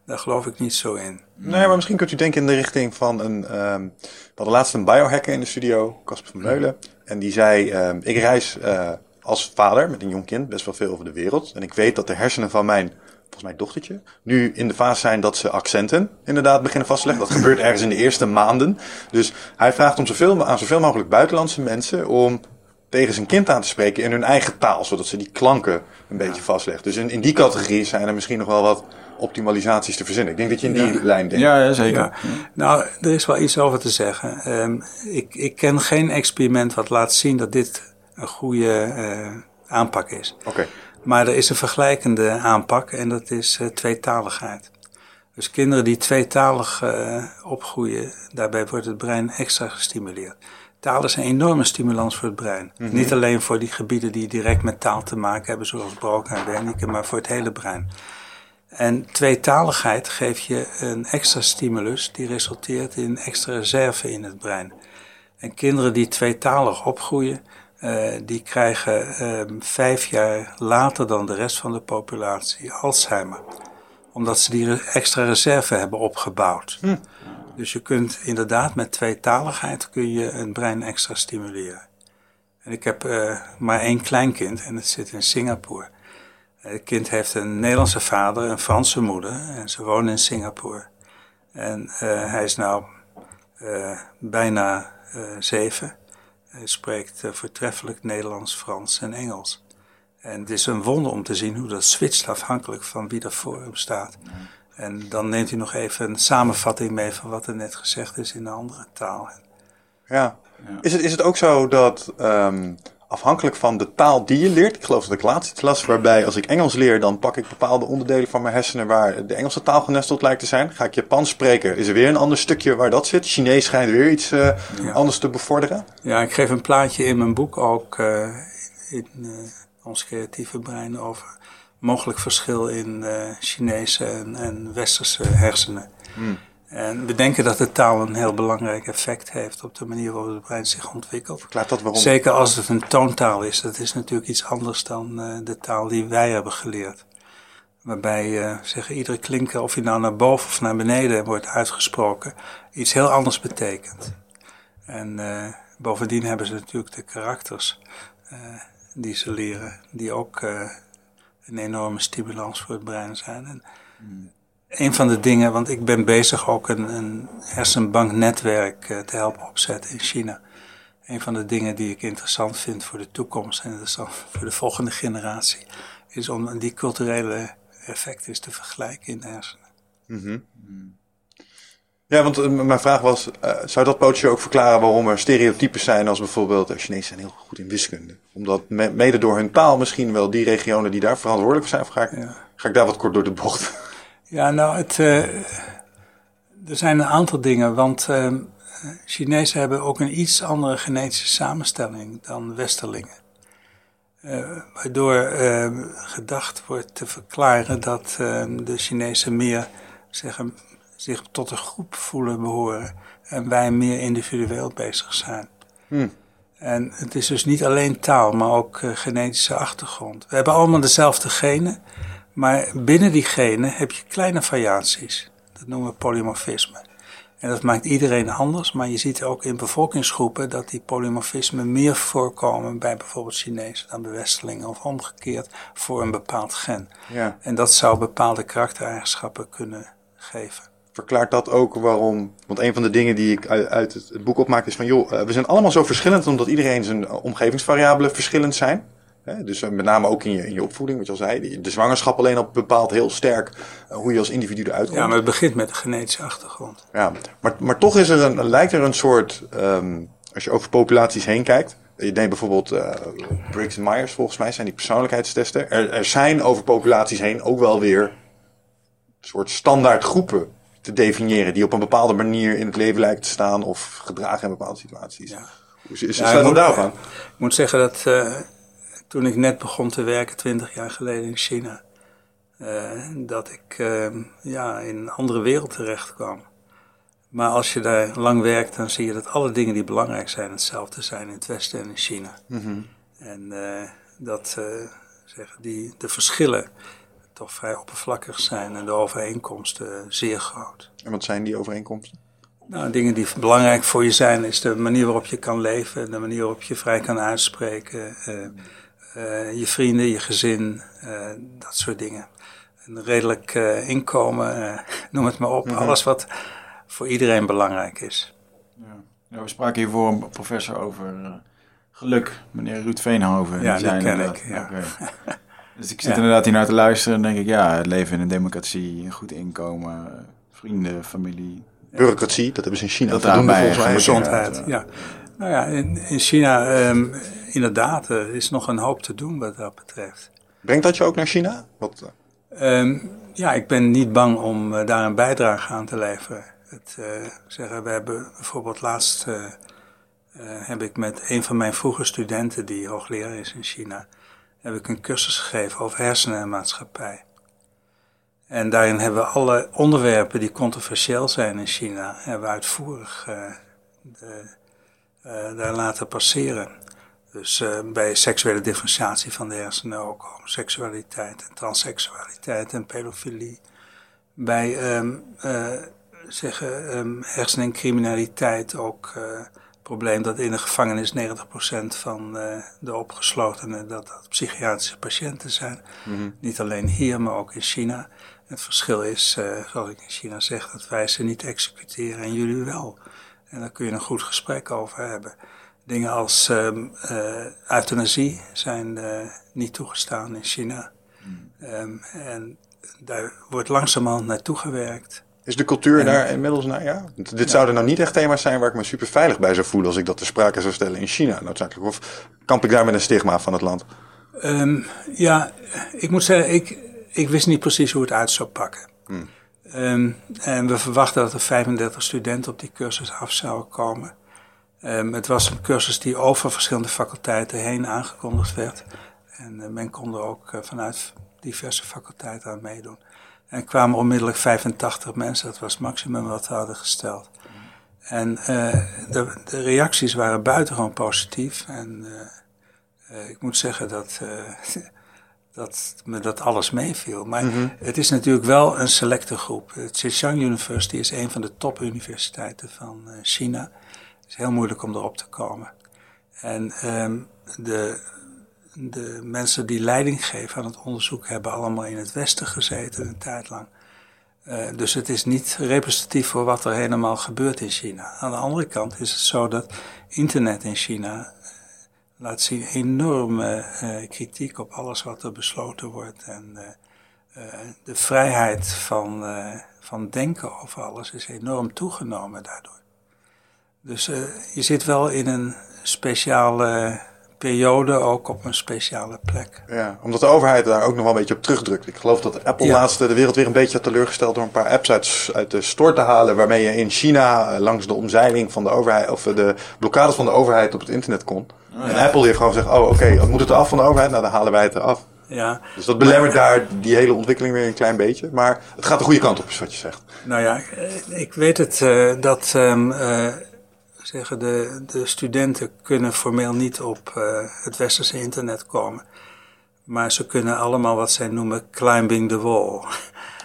daar geloof ik niet zo in. Nee, maar misschien kunt u denken in de richting van een. Um, we hadden laatst een biohacker in de studio, Casper van Meulen. En die zei: um, Ik reis uh, als vader met een jong kind best wel veel over de wereld. En ik weet dat de hersenen van mijn volgens mij dochtertje, nu in de fase zijn dat ze accenten inderdaad beginnen vastleggen. Dat gebeurt ergens in de eerste maanden. Dus hij vraagt om zoveel, aan zoveel mogelijk buitenlandse mensen om tegen zijn kind aan te spreken in hun eigen taal, zodat ze die klanken een beetje vastleggen. Dus in, in die categorie zijn er misschien nog wel wat optimalisaties te verzinnen. Ik denk dat je in die lijn denkt. Ja, zeker. Ja. Nou, er is wel iets over te zeggen. Um, ik, ik ken geen experiment wat laat zien dat dit een goede uh, aanpak is. Oké. Maar er is een vergelijkende aanpak en dat is uh, tweetaligheid. Dus kinderen die tweetalig uh, opgroeien, daarbij wordt het brein extra gestimuleerd. Taal is een enorme stimulans voor het brein. Mm -hmm. Niet alleen voor die gebieden die direct met taal te maken hebben, zoals Broca en Wernicke, maar voor het hele brein. En tweetaligheid geeft je een extra stimulus die resulteert in extra reserve in het brein. En kinderen die tweetalig opgroeien, uh, die krijgen uh, vijf jaar later dan de rest van de populatie Alzheimer. Omdat ze die extra reserve hebben opgebouwd. Hm. Dus je kunt inderdaad met tweetaligheid kun je een brein extra stimuleren. En ik heb uh, maar één kleinkind en het zit in Singapore. Het kind heeft een Nederlandse vader, een Franse moeder en ze wonen in Singapore. En hij is nou bijna zeven. Hij spreekt voortreffelijk Nederlands, Frans en Engels. En het is een wonder om te zien hoe dat switcht afhankelijk van wie er voor hem staat. En dan neemt hij nog even een samenvatting mee van wat er net gezegd is in een andere taal. Ja. ja. Is, het, is het ook zo dat um, afhankelijk van de taal die je leert, ik geloof dat ik laatst las waarbij als ik Engels leer, dan pak ik bepaalde onderdelen van mijn hersenen waar de Engelse taal genesteld lijkt te zijn. Ga ik Japans spreken, is er weer een ander stukje waar dat zit. Chinees schijnt weer iets uh, ja. anders te bevorderen. Ja, ik geef een plaatje in mijn boek ook uh, in uh, ons creatieve brein over mogelijk verschil in Chinese en, en, westerse hersenen. Hmm. En we denken dat de taal een heel belangrijk effect heeft op de manier waarop het brein zich ontwikkelt. Verklaart dat waarom? Zeker als het een toontaal is. Dat is natuurlijk iets anders dan uh, de taal die wij hebben geleerd. Waarbij uh, zeggen, iedere klinker, of je nou naar boven of naar beneden wordt uitgesproken, iets heel anders betekent. En uh, bovendien hebben ze natuurlijk de karakters die ze leren, die ook een enorme stimulans voor het brein zijn. En, hmm een van de dingen, want ik ben bezig ook een, een hersenbanknetwerk uh, te helpen opzetten in China. Een van de dingen die ik interessant vind voor de toekomst en interessant voor de volgende generatie, is om die culturele effecten te vergelijken in de hersenen. Mm -hmm. Ja, want uh, mijn vraag was, uh, zou dat pootje ook verklaren waarom er stereotypes zijn als bijvoorbeeld, de Chinezen zijn heel goed in wiskunde. Omdat me, mede door hun taal misschien wel die regionen die daar verantwoordelijk voor zijn, ga ik, ja. ga ik daar wat kort door de bocht. Ja, nou, het, uh, er zijn een aantal dingen, want uh, Chinezen hebben ook een iets andere genetische samenstelling dan Westerlingen. Uh, waardoor gedacht wordt te verklaren dat de Chinezen meer zeggen, zich tot een groep voelen behoren en wij meer individueel bezig zijn. Hmm. En het is dus niet alleen taal, maar ook genetische achtergrond. We hebben allemaal dezelfde genen. Maar binnen die genen heb je kleine variaties. Dat noemen we polymorfisme. En dat maakt iedereen anders, maar je ziet ook in bevolkingsgroepen dat die polymorfismen meer voorkomen bij bijvoorbeeld Chinezen dan bij Westelingen of omgekeerd voor een bepaald gen. Ja. En dat zou bepaalde karaktereigenschappen kunnen geven. Verklaart dat ook waarom? Want een van de dingen die ik uit, het boek opmaak is van, joh, eh, we zijn allemaal zo verschillend omdat iedereen zijn omgevingsvariabelen verschillend zijn. Dus eh, met name ook in je, in je opvoeding, wat je al zei. De zwangerschap alleen al bepaalt heel sterk eh, hoe je als individu eruit komt. Ja, maar het begint met de genetische achtergrond. Ja, maar, maar toch is er een, lijkt er een soort, ehm, als je over populaties heen kijkt. Je denkt bijvoorbeeld, eh Briggs en Myers volgens mij zijn die persoonlijkheidstesten. Er, er zijn over populaties heen ook wel weer een soort standaard groepen te definiëren. Die op een bepaalde manier in het leven lijken te staan of gedragen in bepaalde situaties. Ja. Hoe is, is, Ja, sluit ik dat moet-? Ik zeggen dat toen ik net begon te werken, twintig jaar geleden in China, eh, dat ik eh, ja, in een andere wereld terecht kwam. Maar als je daar lang werkt, dan zie je dat alle dingen die belangrijk zijn hetzelfde zijn in het Westen en in China. En eh, dat zeggen die, de verschillen toch vrij oppervlakkig zijn en de overeenkomsten zeer groot. En wat zijn die overeenkomsten? Nou, dingen die belangrijk voor je zijn, is de manier waarop je kan leven, de manier waarop je vrij kan uitspreken, eh, je vrienden, je gezin, eh, dat soort dingen. Een redelijk eh, inkomen, noem het maar op, alles wat voor iedereen belangrijk is. Ja, we spraken hiervoor een professor over eh, geluk, meneer Ruud Veenhoven. Ja, die ken inderdaad- ik, ja. Dus ik zit Ja. inderdaad hier naar te luisteren en denk ik, ja, het leven in een democratie, een goed inkomen, vrienden, familie. Bureaucratie, dat hebben ze in China. Dat volgens mij. Gezondheid, ja. ja. Nou ja, in, in China, ehm, inderdaad, er is nog een hoop te doen wat dat betreft. Brengt dat je ook naar China? Wat, eh, Ehm, ja, ik ben niet bang om eh, daar een bijdrage aan te leveren. Het, eh, zeggen, we hebben bijvoorbeeld laatst heb ik met een van mijn vroege studenten, die hoogleraar is in China, heb ik een cursus gegeven over hersenen en maatschappij. En daarin hebben we alle onderwerpen die controversieel zijn in China, hebben we uitvoerig de, daar laten passeren. Dus eh, bij seksuele differentiatie van de hersenen ook homoseksualiteit en transseksualiteit en pedofilie. Bij eh, zeggen, ehm, hersenen en criminaliteit ook eh, het probleem dat in de gevangenis 90% van eh, de opgeslotenen dat, dat psychiatrische patiënten zijn. Niet alleen hier, maar ook in China. Het verschil is, eh, zoals ik in China zeg, dat wij ze niet executeren en jullie wel. En daar kun je een goed gesprek over hebben. Dingen als ehm, eh, euthanasie zijn eh, niet toegestaan in China. Ehm, en daar wordt langzamerhand naartoe gewerkt. Is de cultuur daar inmiddels naar? Ja? Want Dit zouden nou niet echt thema's zijn waar ik me super veilig bij zou voelen als ik dat ter sprake zou stellen in China noodzakelijk. Of kamp ik daar met een stigma van het land? Ehm, ja, ik moet zeggen, ik, ik wist niet precies hoe het uit zou pakken. Ehm, en we verwachten dat er 35 studenten op die cursus af zouden komen. Ehm, het was een cursus die over verschillende faculteiten heen aangekondigd werd. En eh, men kon er ook eh, vanuit diverse faculteiten aan meedoen. En er kwamen onmiddellijk 85 mensen, dat was het maximum wat we hadden gesteld. En eh, de, de reacties waren buitengewoon positief. En ik moet zeggen dat, dat me dat alles meeviel. Maar het is natuurlijk wel een selecte groep. Zhejiang University is een van de topuniversiteiten van China. Is heel moeilijk om erop te komen. En ehm, de, de mensen die leiding geven aan het onderzoek hebben allemaal in het Westen gezeten een tijd lang. Eh, dus het is niet representatief voor wat er helemaal gebeurt in China. Aan de andere kant is het zo dat internet in China eh, laat zien enorme eh, kritiek op alles wat er besloten wordt. En de vrijheid van, van denken over alles is enorm toegenomen daardoor. Dus eh, je zit wel in een speciale periode, ook op een speciale plek. Ja, omdat de overheid daar ook nog wel een beetje op terugdrukt. Ik geloof dat Apple Ja. laatst de wereld weer een beetje had teleurgesteld door een paar apps uit, uit de store te halen. Waarmee je in China eh, langs de omzeiling van de overheid, of eh, de blokkades van de overheid op het internet kon. En Apple heeft gewoon gezegd: Oh, oké, moet het eraf van de overheid? Nou, dan halen wij het eraf. Ja, Dus dat belemmert daar die hele ontwikkeling weer een klein beetje. Maar het gaat de goede kant op, is wat je zegt. Nou ja, eh, ik weet het eh, dat ehm, eh, zeggen de, de studenten kunnen formeel niet op eh, het westerse internet komen. Maar ze kunnen allemaal wat zij noemen climbing the wall.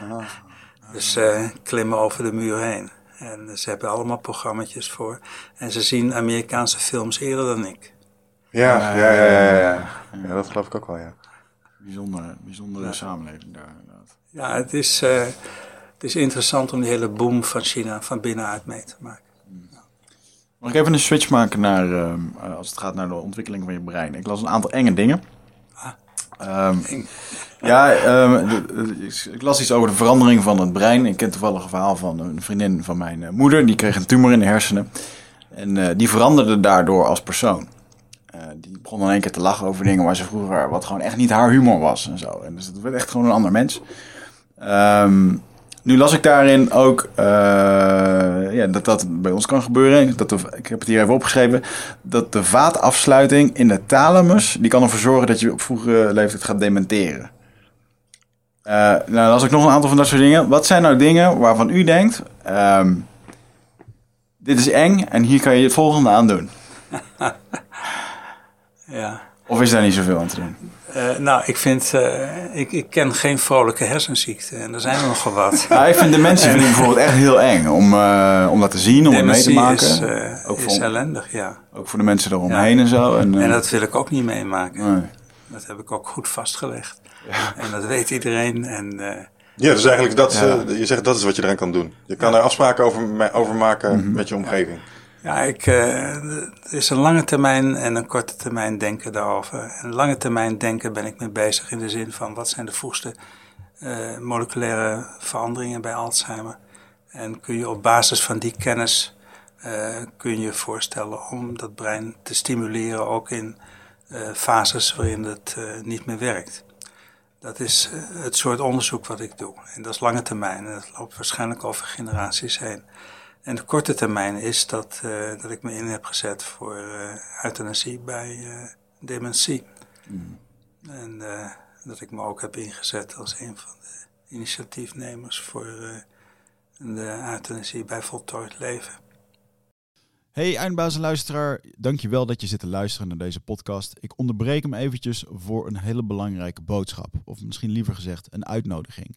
Dus eh, klimmen over de muur heen. En ze hebben allemaal programma's voor. En ze zien Amerikaanse films eerder dan ik. Ja, ja, ja, ja, ja. ja dat geloof ik ook wel, ja. Bijzondere, bijzondere samenleving daar inderdaad. Ja, het is, uh, het is interessant om die hele boom van China van binnenuit mee te maken. Mag ik even een switch maken naar, uh, als het gaat naar de ontwikkeling van je brein? Ik las een aantal enge dingen. Ah, um, ja, um, ik las iets over de verandering van het brein. Ik ken toevallig een verhaal van een vriendin van mijn uh, moeder. Die kreeg een tumor in de hersenen. En uh, die veranderde daardoor als persoon. Uh, die begon in één keer te lachen over dingen waar ze vroeger, wat gewoon echt niet haar humor was en zo. En dus het werd echt gewoon een ander mens. Um, nu las ik daarin ook uh, ja, dat dat bij ons kan gebeuren. Dat de, ik heb het hier even opgeschreven. Dat de vaatafsluiting in de thalamus, die kan ervoor zorgen dat je op vroege leeftijd gaat dementeren. Uh, nou, dan las ik nog een aantal van dat soort dingen. Wat zijn nou dingen waarvan u denkt, um, dit is eng en hier kan je het volgende aan doen? ja. Of is daar niet zoveel aan te doen? Uh, nou, ik vind, uh, ik, ik ken geen vrolijke hersenziekte en er zijn er nogal wat. Ja, ik vind de mensen ik bijvoorbeeld echt heel eng om, uh, om dat te zien, om het mee te maken. Is, ook is voor, ellendig, ja. Ook voor de mensen eromheen ja. en zo. En, en, dat wil ik ook niet meemaken. Nee. Dat heb ik ook goed vastgelegd. Ja. En dat weet iedereen. En, ja, dus eigenlijk dat, je zegt dat is wat je eraan kan doen. Je kan er afspraken over, over maken mm -hmm. met je omgeving. Ja, ik, uh, er is een lange termijn en een korte termijn denken daarover. En lange termijn denken ben ik mee bezig in de zin van wat zijn de vroegste uh, moleculaire veranderingen bij Alzheimer. En kun je op basis van die kennis uh, kun je voorstellen om dat brein te stimuleren ook in fases waarin het niet meer werkt. Dat is het soort onderzoek wat ik doe. En dat is lange termijn en dat loopt waarschijnlijk over generaties heen. En de korte termijn is dat, uh, dat ik me in heb gezet voor uh, euthanasie bij uh, dementie. Mm. En dat ik me ook heb ingezet als een van de initiatiefnemers voor de euthanasie bij voltooid leven. Hey eindbazen luisteraar, dankjewel dat je zit te luisteren naar deze podcast. Ik onderbreek hem eventjes voor een hele belangrijke boodschap. Of misschien liever gezegd een uitnodiging.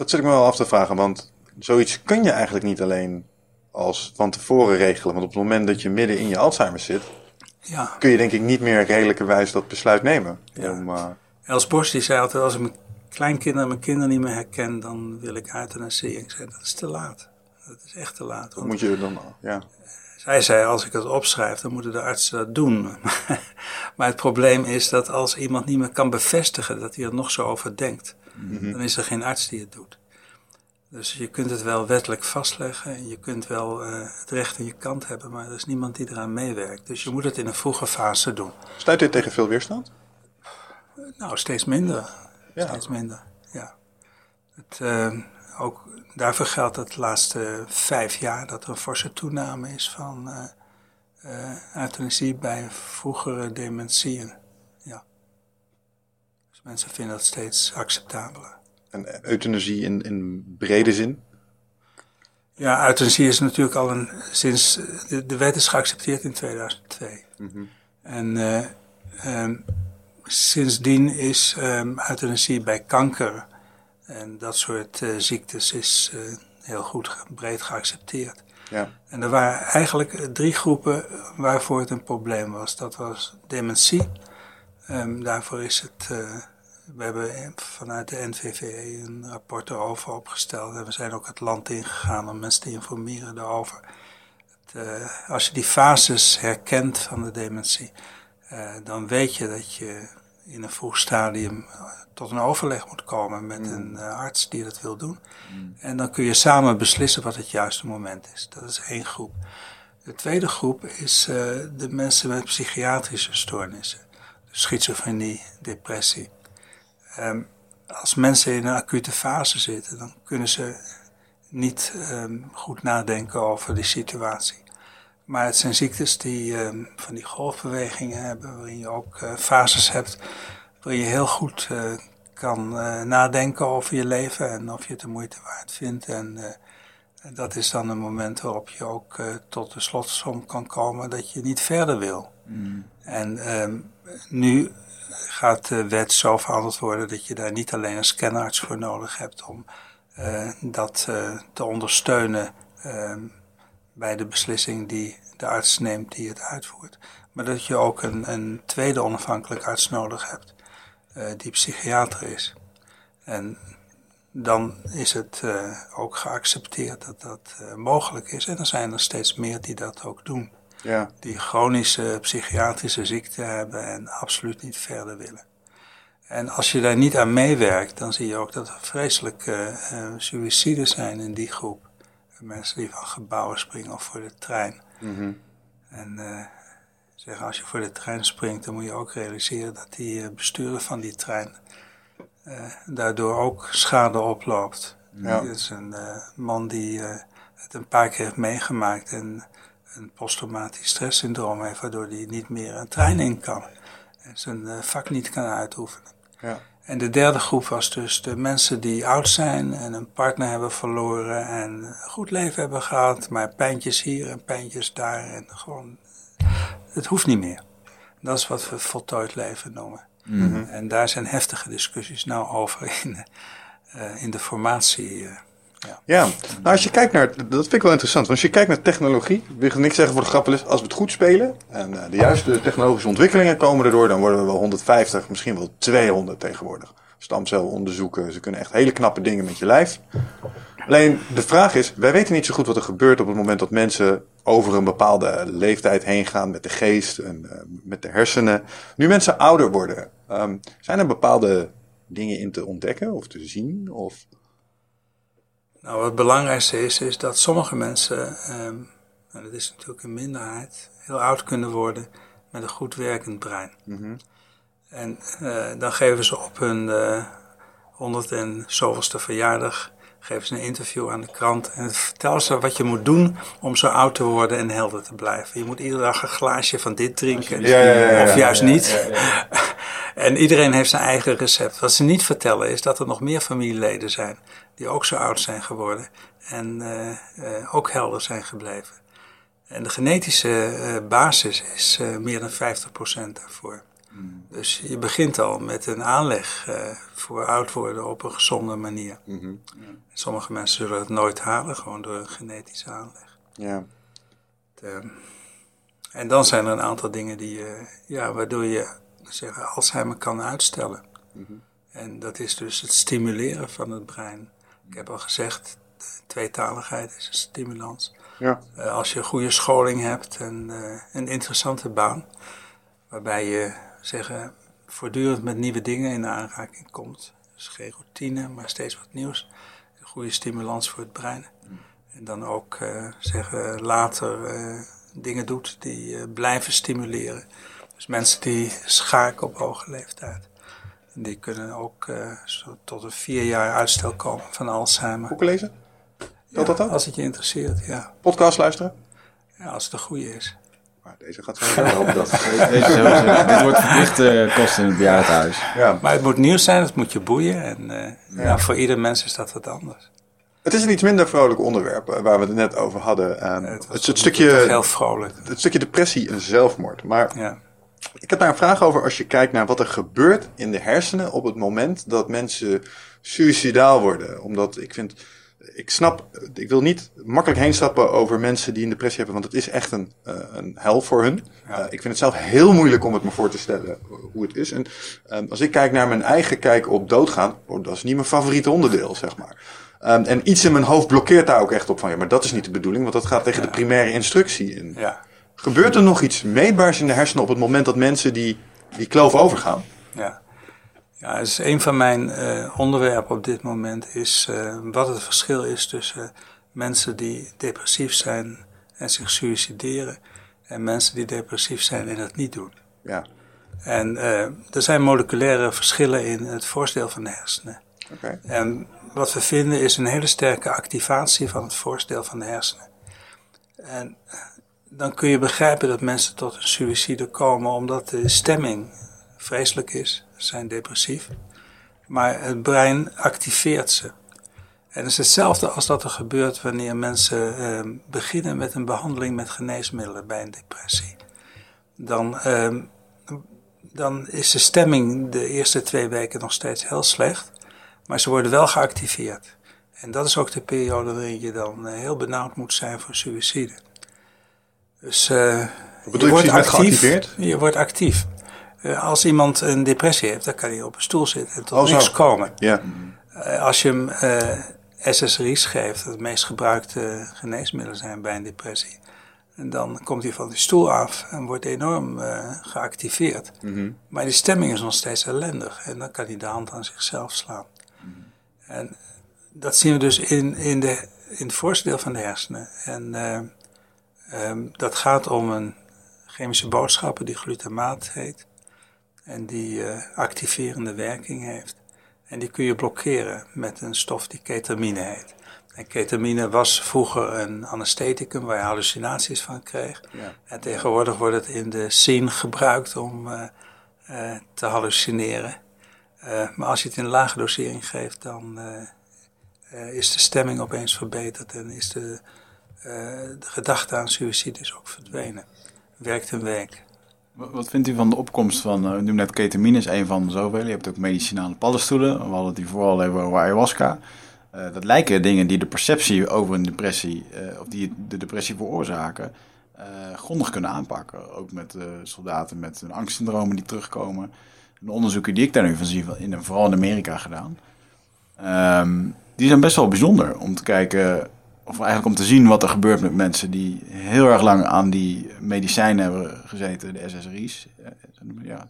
dat zit ik me wel af te vragen, want zoiets kun je eigenlijk niet alleen als van tevoren regelen. Want op het moment dat je midden in je Alzheimer zit, ja. kun je denk ik niet meer redelijkerwijs dat besluit nemen. Ja. Om, uh... Els Borst die zei altijd, als ik mijn kleinkinderen en mijn kinderen niet meer herken, dan wil ik euthanasie. Ik zei, dat is te laat. Dat is echt te laat. Wat moet je dan, ja. Zij zei, als ik het opschrijf, dan moeten de artsen dat doen. maar het probleem is dat als iemand niet meer kan bevestigen dat hij er nog zo over denkt, Mhm. dan is er geen arts die het doet. Dus je kunt het wel wettelijk vastleggen en je kunt wel uh, het recht aan je kant hebben, maar er is niemand die eraan meewerkt. Dus je moet het in een vroege fase doen. Stuit dit tegen veel weerstand? Nou, steeds minder. Ja. Steeds minder, ja. Het, uh, ook daarvoor geldt het de laatste vijf jaar dat er een forse toename is van uh, euthanasie bij vroegere dementieën. Mensen vinden dat steeds acceptabeler. En euthanasie in, in brede zin? Ja, euthanasie is natuurlijk al een, sinds, de, de wet is geaccepteerd in 2002. En uh, um, sindsdien is um, euthanasie bij kanker en dat soort uh, ziektes is uh, heel goed breed geaccepteerd. Ja. En er waren eigenlijk drie groepen waarvoor het een probleem was. Dat was dementie. Um, daarvoor is het we hebben vanuit de NVVE een rapport erover opgesteld en we zijn ook het land ingegaan om mensen te informeren daarover. Het, uh, als je die fases herkent van de dementie, uh, dan weet je dat je in een vroeg stadium tot een overleg moet komen met mm. een arts die dat wil doen. Mm. En dan kun je samen beslissen wat het juiste moment is. Dat is één groep. De tweede groep is de mensen met psychiatrische stoornissen. Schizofrenie, depressie. Um, als mensen in een acute fase zitten, dan kunnen ze niet um, goed nadenken over die situatie. Maar het zijn ziektes die um, van die golfbewegingen hebben, waarin je ook uh, fases hebt, waarin je heel goed uh, kan uh, nadenken over je leven en of je het de moeite waard vindt. En dat is dan een moment waarop je ook tot de slotsom kan komen dat je niet verder wil. Mm. En nu gaat de wet zo veranderd worden dat je daar niet alleen een scanarts voor nodig hebt om uh, dat uh, te ondersteunen uh, bij de beslissing die de arts neemt die het uitvoert. Maar dat je ook een, een tweede onafhankelijk arts nodig hebt, uh, die psychiater is. En dan is het ook geaccepteerd dat dat mogelijk is. En er zijn er steeds meer die dat ook doen ja. die chronische psychiatrische ziekte hebben en absoluut niet verder willen. En als je daar niet aan meewerkt, dan zie je ook dat er vreselijke uh, suïcides zijn in die groep. Mensen die van gebouwen springen of voor de trein. Mm -hmm. En uh, zeggen, als je voor de trein springt, dan moet je ook realiseren dat die bestuurder van die trein daardoor ook schade oploopt. Ja. Dat is een man die het een paar keer heeft meegemaakt en een posttraumatisch stresssyndroom heeft, waardoor hij niet meer een trein in kan. En zijn uh, vak niet kan uitoefenen. Ja. En de derde groep was dus de mensen die oud zijn en een partner hebben verloren en een goed leven hebben gehad, maar pijntjes hier en pijntjes daar en gewoon, het hoeft niet meer. Dat is wat we voltooid leven noemen. Mm -hmm. En daar zijn heftige discussies nou over in, uh, in de formatie. Uh, ja. nou als je kijkt naar, dat vind ik wel interessant, want als je kijkt naar technologie, wil ik niks zeggen voor de grappen als we het goed spelen en uh, de juiste technologische ontwikkelingen komen erdoor, dan worden we wel 150, misschien wel 200 tegenwoordig. Stamcelonderzoeken, ze kunnen echt hele knappe dingen met je lijf. Alleen de vraag is, wij weten niet zo goed wat er gebeurt op het moment dat mensen over een bepaalde leeftijd heen gaan met de geest en uh, met de hersenen. Nu mensen ouder worden, um, zijn er bepaalde dingen in te ontdekken of te zien? Of... Nou, het belangrijkste is, is dat sommige mensen, um, en dat is natuurlijk een minderheid, heel oud kunnen worden met een goed werkend brein. Mm -hmm. En uh, dan geven ze op hun uh, honderd en zoveelste verjaardag, geven ze een interview aan de krant en vertellen ze wat je moet doen om zo oud te worden en helder te blijven. Je moet iedere dag een glaasje van dit drinken, ja, ja, ja, of juist niet. en iedereen heeft zijn eigen recept. Wat ze niet vertellen is dat er nog meer familieleden zijn die ook zo oud zijn geworden en uh, uh, ook helder zijn gebleven. En de genetische uh, basis is meer dan 50% daarvoor. Mm. Dus je begint al met een aanleg voor oud worden op een gezonde manier. Mm -hmm. Sommige mensen zullen het nooit halen, gewoon door een genetische aanleg. Ja. De, en dan zijn er een aantal dingen die, ja, waardoor je zeggen, Alzheimer kan uitstellen. Mm -hmm. En dat is dus het stimuleren van het brein. Ik heb al gezegd, tweetaligheid is een stimulans. Ja. Uh, als je goede scholing hebt en uh, een interessante baan, waarbij je zeggen, voortdurend met nieuwe dingen in aanraking komt. Dus geen routine, maar steeds wat nieuws. Een goede stimulans voor het brein. En dan ook uh, zeggen, later dingen doet die blijven stimuleren. Dus mensen die schaken op hoge leeftijd. Die kunnen ook zo tot een vier jaar uitstel komen van Alzheimer. Boeken lezen? Ja, dat ook? Als het je interesseert, ja. Podcast luisteren? Ja, als het een goede is. Maar deze gaat zo helpen. dat. Deze sowieso. Dit wordt verplichte kosten in het bejaardenhuis. Ja. Maar het moet nieuws zijn, het moet je boeien. En uh, ja. ja. voor ieder mens is dat wat anders. Het is een iets minder vrolijk onderwerp eh, waar we het net over hadden. Ehm, Het, het, was het stukje, heel vrolijk. het stukje depressie en zelfmoord. Maar Ja. ik heb daar een vraag over als je kijkt naar wat er gebeurt in de hersenen op het moment dat mensen suicidaal worden. Omdat ik vind, ik snap, ik wil niet makkelijk heen stappen over mensen die een depressie hebben, want het is echt een, eh, een hel voor hun. Ja. Eh, ik vind het zelf heel moeilijk om het me voor te stellen hoe het is. En ehm, als ik kijk naar mijn eigen kijk op doodgaan, oh, dat is niet mijn favoriete onderdeel, zeg maar. Ehm, en iets in mijn hoofd blokkeert daar ook echt op van, ja, maar dat is niet de bedoeling, want dat gaat tegen de primaire instructie in. Ja. Gebeurt er nog iets meetbaars in de hersenen op het moment dat mensen die, die kloof overgaan? Ja, ja dus een van mijn eh, onderwerpen op dit moment is eh, wat het verschil is tussen mensen die depressief zijn en zich suicideren en mensen die depressief zijn en dat niet doen. Ja, En eh, er zijn moleculaire verschillen in het voorstel van de hersenen. oké. En wat we vinden is een hele sterke activatie van het voorstel van de hersenen. En dan kun je begrijpen dat mensen tot een suïcide komen omdat de stemming vreselijk is. Zijn depressief. Maar het brein activeert ze. En het is hetzelfde als dat er gebeurt wanneer mensen eh, beginnen met een behandeling met geneesmiddelen bij een depressie. Dan, eh, dan is de stemming de eerste twee weken nog steeds heel slecht. Maar ze worden wel geactiveerd. En dat is ook de periode waarin je dan eh, heel benauwd moet zijn voor suïcide. Dus eh, je met geactiveerd? Je wordt actief. Eh, als iemand een depressie heeft, dan kan hij op een stoel zitten en tot Oh, niks komen. Ja, Eh, als je hem eh SSRI's geeft, dat de meest gebruikte geneesmiddelen zijn bij een depressie, en dan komt hij van die stoel af en wordt enorm geactiveerd. Maar die stemming is nog steeds ellendig en dan kan hij de hand aan zichzelf slaan. En dat zien we dus in, in, de, in het voorste deel van de hersenen. En eh, ehm, dat gaat om een chemische boodschapper die glutamaat heet. En die eh, activerende werking heeft. En die kun je blokkeren met een stof die ketamine heet. En ketamine was vroeger een anestheticum waar je hallucinaties van kreeg. Ja. En tegenwoordig wordt het in de scene gebruikt om eh, eh, te hallucineren. Maar als je het in lage dosering geeft, dan is de stemming opeens verbeterd en is de, de gedachte aan suïcide is ook verdwenen. Werkt een week. Wat vindt u van de opkomst van, uh, u noemde net ketamine is een van zoveel. Je hebt ook medicinale paddenstoelen. We hadden hier vooral over ayahuasca. Uh, dat lijken dingen die de perceptie over een depressie, uh, of die de depressie veroorzaken, grondig kunnen aanpakken. Ook met soldaten met een angstsyndromen die terugkomen. De onderzoeken die ik daar nu van zie, in, vooral in Amerika gedaan, um, die zijn best wel bijzonder om te kijken, of eigenlijk om te zien wat er gebeurt met mensen die heel erg lang aan die medicijnen hebben gezeten, de SSRI's. Ja.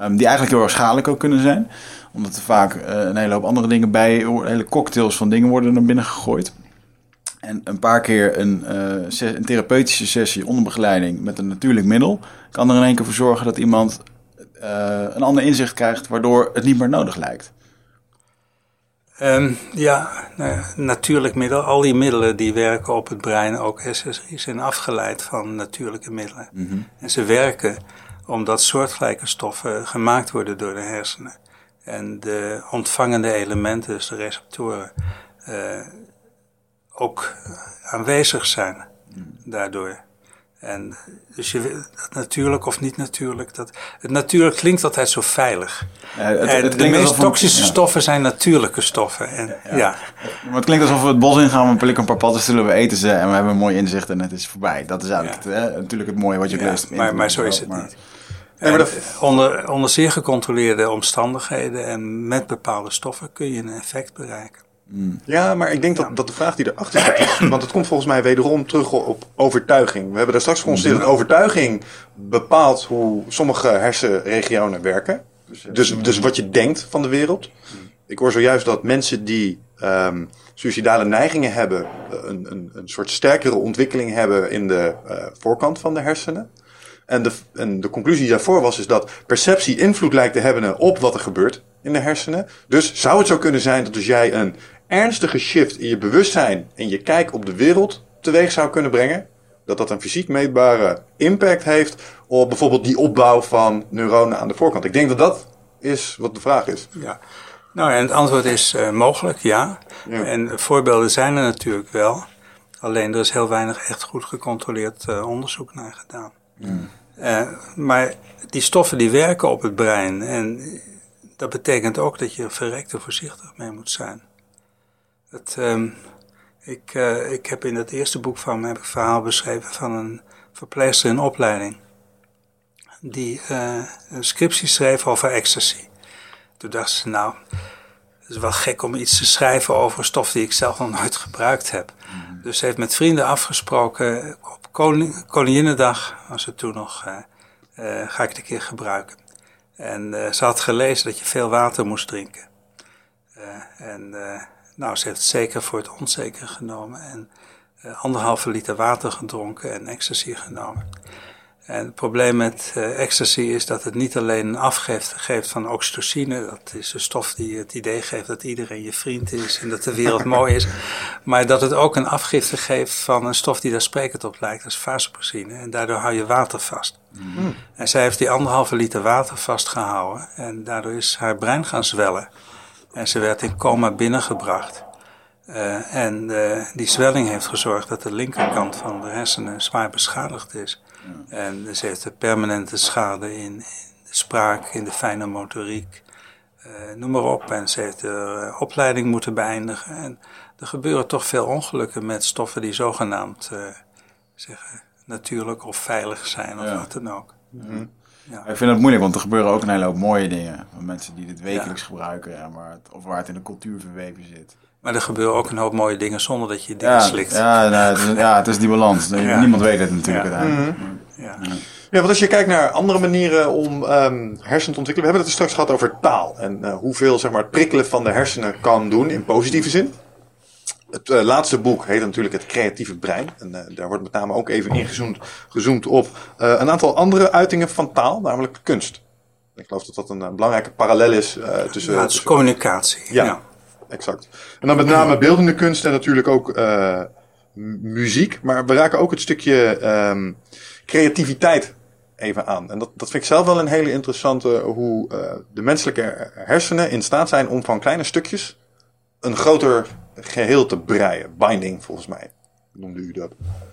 Um, die eigenlijk heel erg schadelijk ook kunnen zijn. Omdat er vaak uh, een hele hoop andere dingen bij, hele cocktails van dingen worden naar binnen gegooid. En een paar keer een, uh, een therapeutische sessie onder begeleiding met een natuurlijk middel kan er in één keer voor zorgen dat iemand een ander inzicht krijgt, waardoor het niet meer nodig lijkt. Um, ja, nou, natuurlijk middel. Al die middelen die werken op het brein, ook SSRI, zijn afgeleid van natuurlijke middelen. Mm -hmm. En ze werken omdat soortgelijke stoffen gemaakt worden door de hersenen. En de ontvangende elementen, dus de receptoren, uh, ook aanwezig zijn daardoor. En dus je, natuurlijk of niet natuurlijk, dat, het natuurlijk klinkt altijd zo veilig. Ja, het, en het de meest een, toxische ja. stoffen zijn natuurlijke stoffen. En, ja, ja. Maar het klinkt alsof we het bos ingaan, we plikken een paar paddenstoelen, we eten ze en we hebben een mooi inzicht en het is voorbij. Dat is eigenlijk het, hè, natuurlijk het mooie wat je leest. Maar, maar zo is het maar, niet. Dat... onder, onder zeer gecontroleerde omstandigheden en met bepaalde stoffen kun je een effect bereiken. Mm. Ja, maar ik denk dat, dat de vraag die erachter zit, want het komt volgens mij wederom terug op overtuiging. We hebben daar straks geconstateerd dat overtuiging bepaalt hoe sommige hersenregionen werken. Dus, dus wat je denkt van de wereld. Ik hoor zojuist dat mensen die um, suicidale neigingen hebben, een, een, een soort sterkere ontwikkeling hebben in de uh, voorkant van de hersenen. En de, en de conclusie daarvoor was is dat perceptie invloed lijkt te hebben op wat er gebeurt in de hersenen. Dus zou het zo kunnen zijn dat als jij een ernstige shift in je bewustzijn en je kijk op de wereld teweeg zou kunnen brengen, dat dat een fysiek meetbare impact heeft op bijvoorbeeld die opbouw van neuronen aan de voorkant. Ik denk dat dat is wat de vraag is. Ja. Nou, en het antwoord is uh, mogelijk, ja. Ja. En voorbeelden zijn er natuurlijk wel. Alleen er is heel weinig echt goed gecontroleerd eh, onderzoek naar gedaan. Eh, maar die stoffen die werken op het brein. En dat betekent ook dat je er verrekte voorzichtig mee moet zijn. Het, ehm, ik, eh, ik heb in het eerste boek van me heb ik een verhaal beschreven van een verpleegster in opleiding. Die eh, een scriptie schreef over ecstasy. Toen dacht ze, nou, het is wel gek om iets te schrijven over een stof die ik zelf nog nooit gebruikt heb. Dus ze heeft met vrienden afgesproken, op Koning, Koninginnedag was het toen nog, eh, ga ik het een keer gebruiken. En ze had gelezen dat je veel water moest drinken. En nou, ze heeft het zeker voor het onzeker genomen. En eh, anderhalve liter water gedronken en ecstasy genomen. En het probleem met eh, ecstasy is dat het niet alleen een afgifte geeft van oxytocine, dat is een stof die het idee geeft dat iedereen je vriend is en dat de wereld mooi is, maar dat het ook een afgifte geeft van een stof die daar sprekend op lijkt, dat is vasopressine. En daardoor hou je water vast. En zij heeft die anderhalve liter water vastgehouden en daardoor is haar brein gaan zwellen. En ze werd in coma binnengebracht. Eh, en eh, die zwelling heeft gezorgd dat de linkerkant van de hersenen zwaar beschadigd is. En ze heeft een permanente schade in, in de spraak, in de fijne motoriek, eh, noem maar op. En ze heeft de opleiding moeten beëindigen. En er gebeuren toch veel ongelukken met stoffen die zogenaamd zeggen, natuurlijk of veilig zijn of Ja. wat dan ook. Ik vind het moeilijk, want er gebeuren ook een hele hoop mooie dingen. Van mensen die dit wekelijks gebruiken, ja, maar het- of waar het in de cultuur verweven zit. Maar er gebeuren ook een hoop mooie dingen zonder dat je dingen Ja, slikt. ja, nou, het is, ja, het is die balans. Ja. Niemand weet het natuurlijk Ja. uiteindelijk. Ja. Ja, want als je kijkt naar andere manieren om ehm hersenen te ontwikkelen. We hebben het er straks gehad over taal. En eh, hoeveel zeg maar, het prikkelen van de hersenen kan doen in positieve zin. Het eh, laatste boek heet natuurlijk Het Creatieve Brein. En eh, daar wordt met name ook even ingezoomd gezoomd op eh, een aantal andere uitingen van taal, namelijk kunst. Ik geloof dat dat een, belangrijke parallel is tussen... Ja, het is tussen- communicatie. Ja. ja. Exact. En dan met name beeldende kunst en natuurlijk ook muziek. Maar we raken ook het stukje ehm, creativiteit even aan. En dat, dat vind ik zelf wel een hele interessante, hoe de menselijke hersenen in staat zijn om van kleine stukjes een groter geheel te breien. Binding, volgens mij, noemde u dat.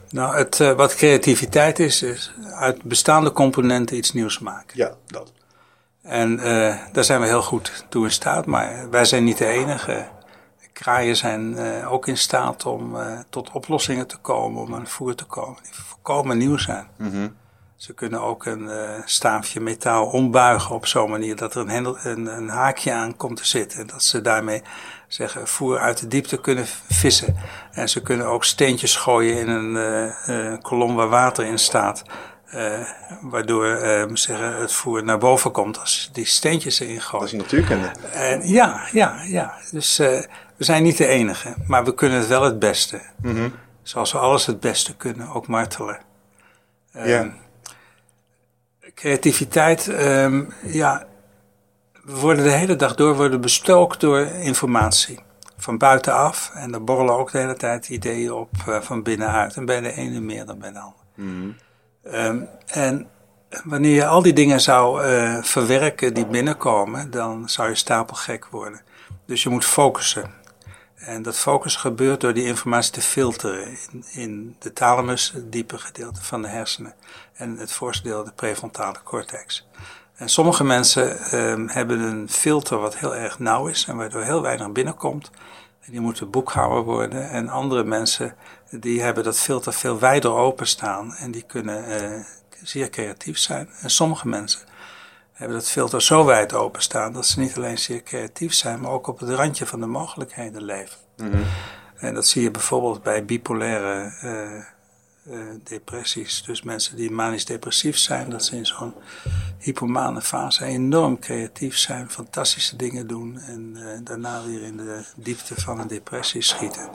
Nou, het, eh, wat creativiteit is, is uit bestaande componenten iets nieuws maken. Ja, dat. En eh, daar zijn we heel goed toe in staat, maar wij zijn niet de enige. Kraaien zijn eh, ook in staat om tot oplossingen te komen, om aan voer te komen, die volkomen nieuw zijn. Ze kunnen ook een staafje metaal ombuigen op zo'n manier dat er een, hendel, een, een haakje aan komt te zitten. En dat ze daarmee zeggen, voer uit de diepte kunnen vissen. En ze kunnen ook steentjes gooien in een eh, kolom waar water in staat. eh, waardoor eh, zeggen, het voer naar boven komt als die steentjes erin Dat gooit. is natuurkunde. En ja, ja, ja. Dus we zijn niet de enige, maar we kunnen het wel het beste. Zoals we alles het beste kunnen, ook martelen. Ehm, Ja. Creativiteit, ehm, ja, we worden de hele dag door worden bestookt door informatie. Van buitenaf. En er borrelen ook de hele tijd ideeën op eh, van binnenuit. En bij de ene meer dan bij de ander. Ehm, en wanneer je al die dingen zou eh, verwerken die binnenkomen, dan zou je stapelgek worden. Dus je moet focussen. En dat focussen gebeurt door die informatie te filteren in, in de thalamus, het diepe gedeelte van de hersenen, en het voorste deel, de prefrontale cortex. En sommige mensen ehm, hebben een filter wat heel erg nauw is en waardoor heel weinig binnenkomt. En die moeten boekhouwer worden. En andere mensen die hebben dat filter veel wijder openstaan en die kunnen eh, zeer creatief zijn. En sommige mensen hebben dat filter zo wijd openstaan dat ze niet alleen zeer creatief zijn, maar ook op het randje van de mogelijkheden leven. En dat zie je bijvoorbeeld bij bipolaire eh, eh, depressies. Dus mensen die manisch-depressief zijn, dat ze in zo'n hypomane fase enorm creatief zijn, fantastische dingen doen en eh, daarna weer in de diepte van een depressie schieten.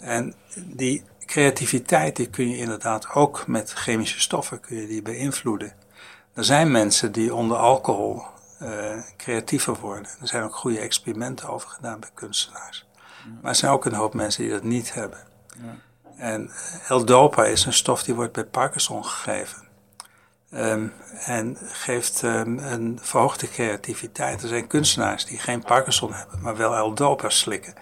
En die creativiteit die kun je inderdaad ook met chemische stoffen kun je die beïnvloeden. Er zijn mensen die onder alcohol eh, creatiever worden. Er zijn ook goede experimenten over gedaan bij kunstenaars. Maar er zijn ook een hoop mensen die dat niet hebben. En L-dopa is een stof die wordt bij Parkinson gegeven. Ehm, en geeft ehm, een verhoogde creativiteit. Er zijn kunstenaars die geen Parkinson hebben, maar wel L-Dopa slikken.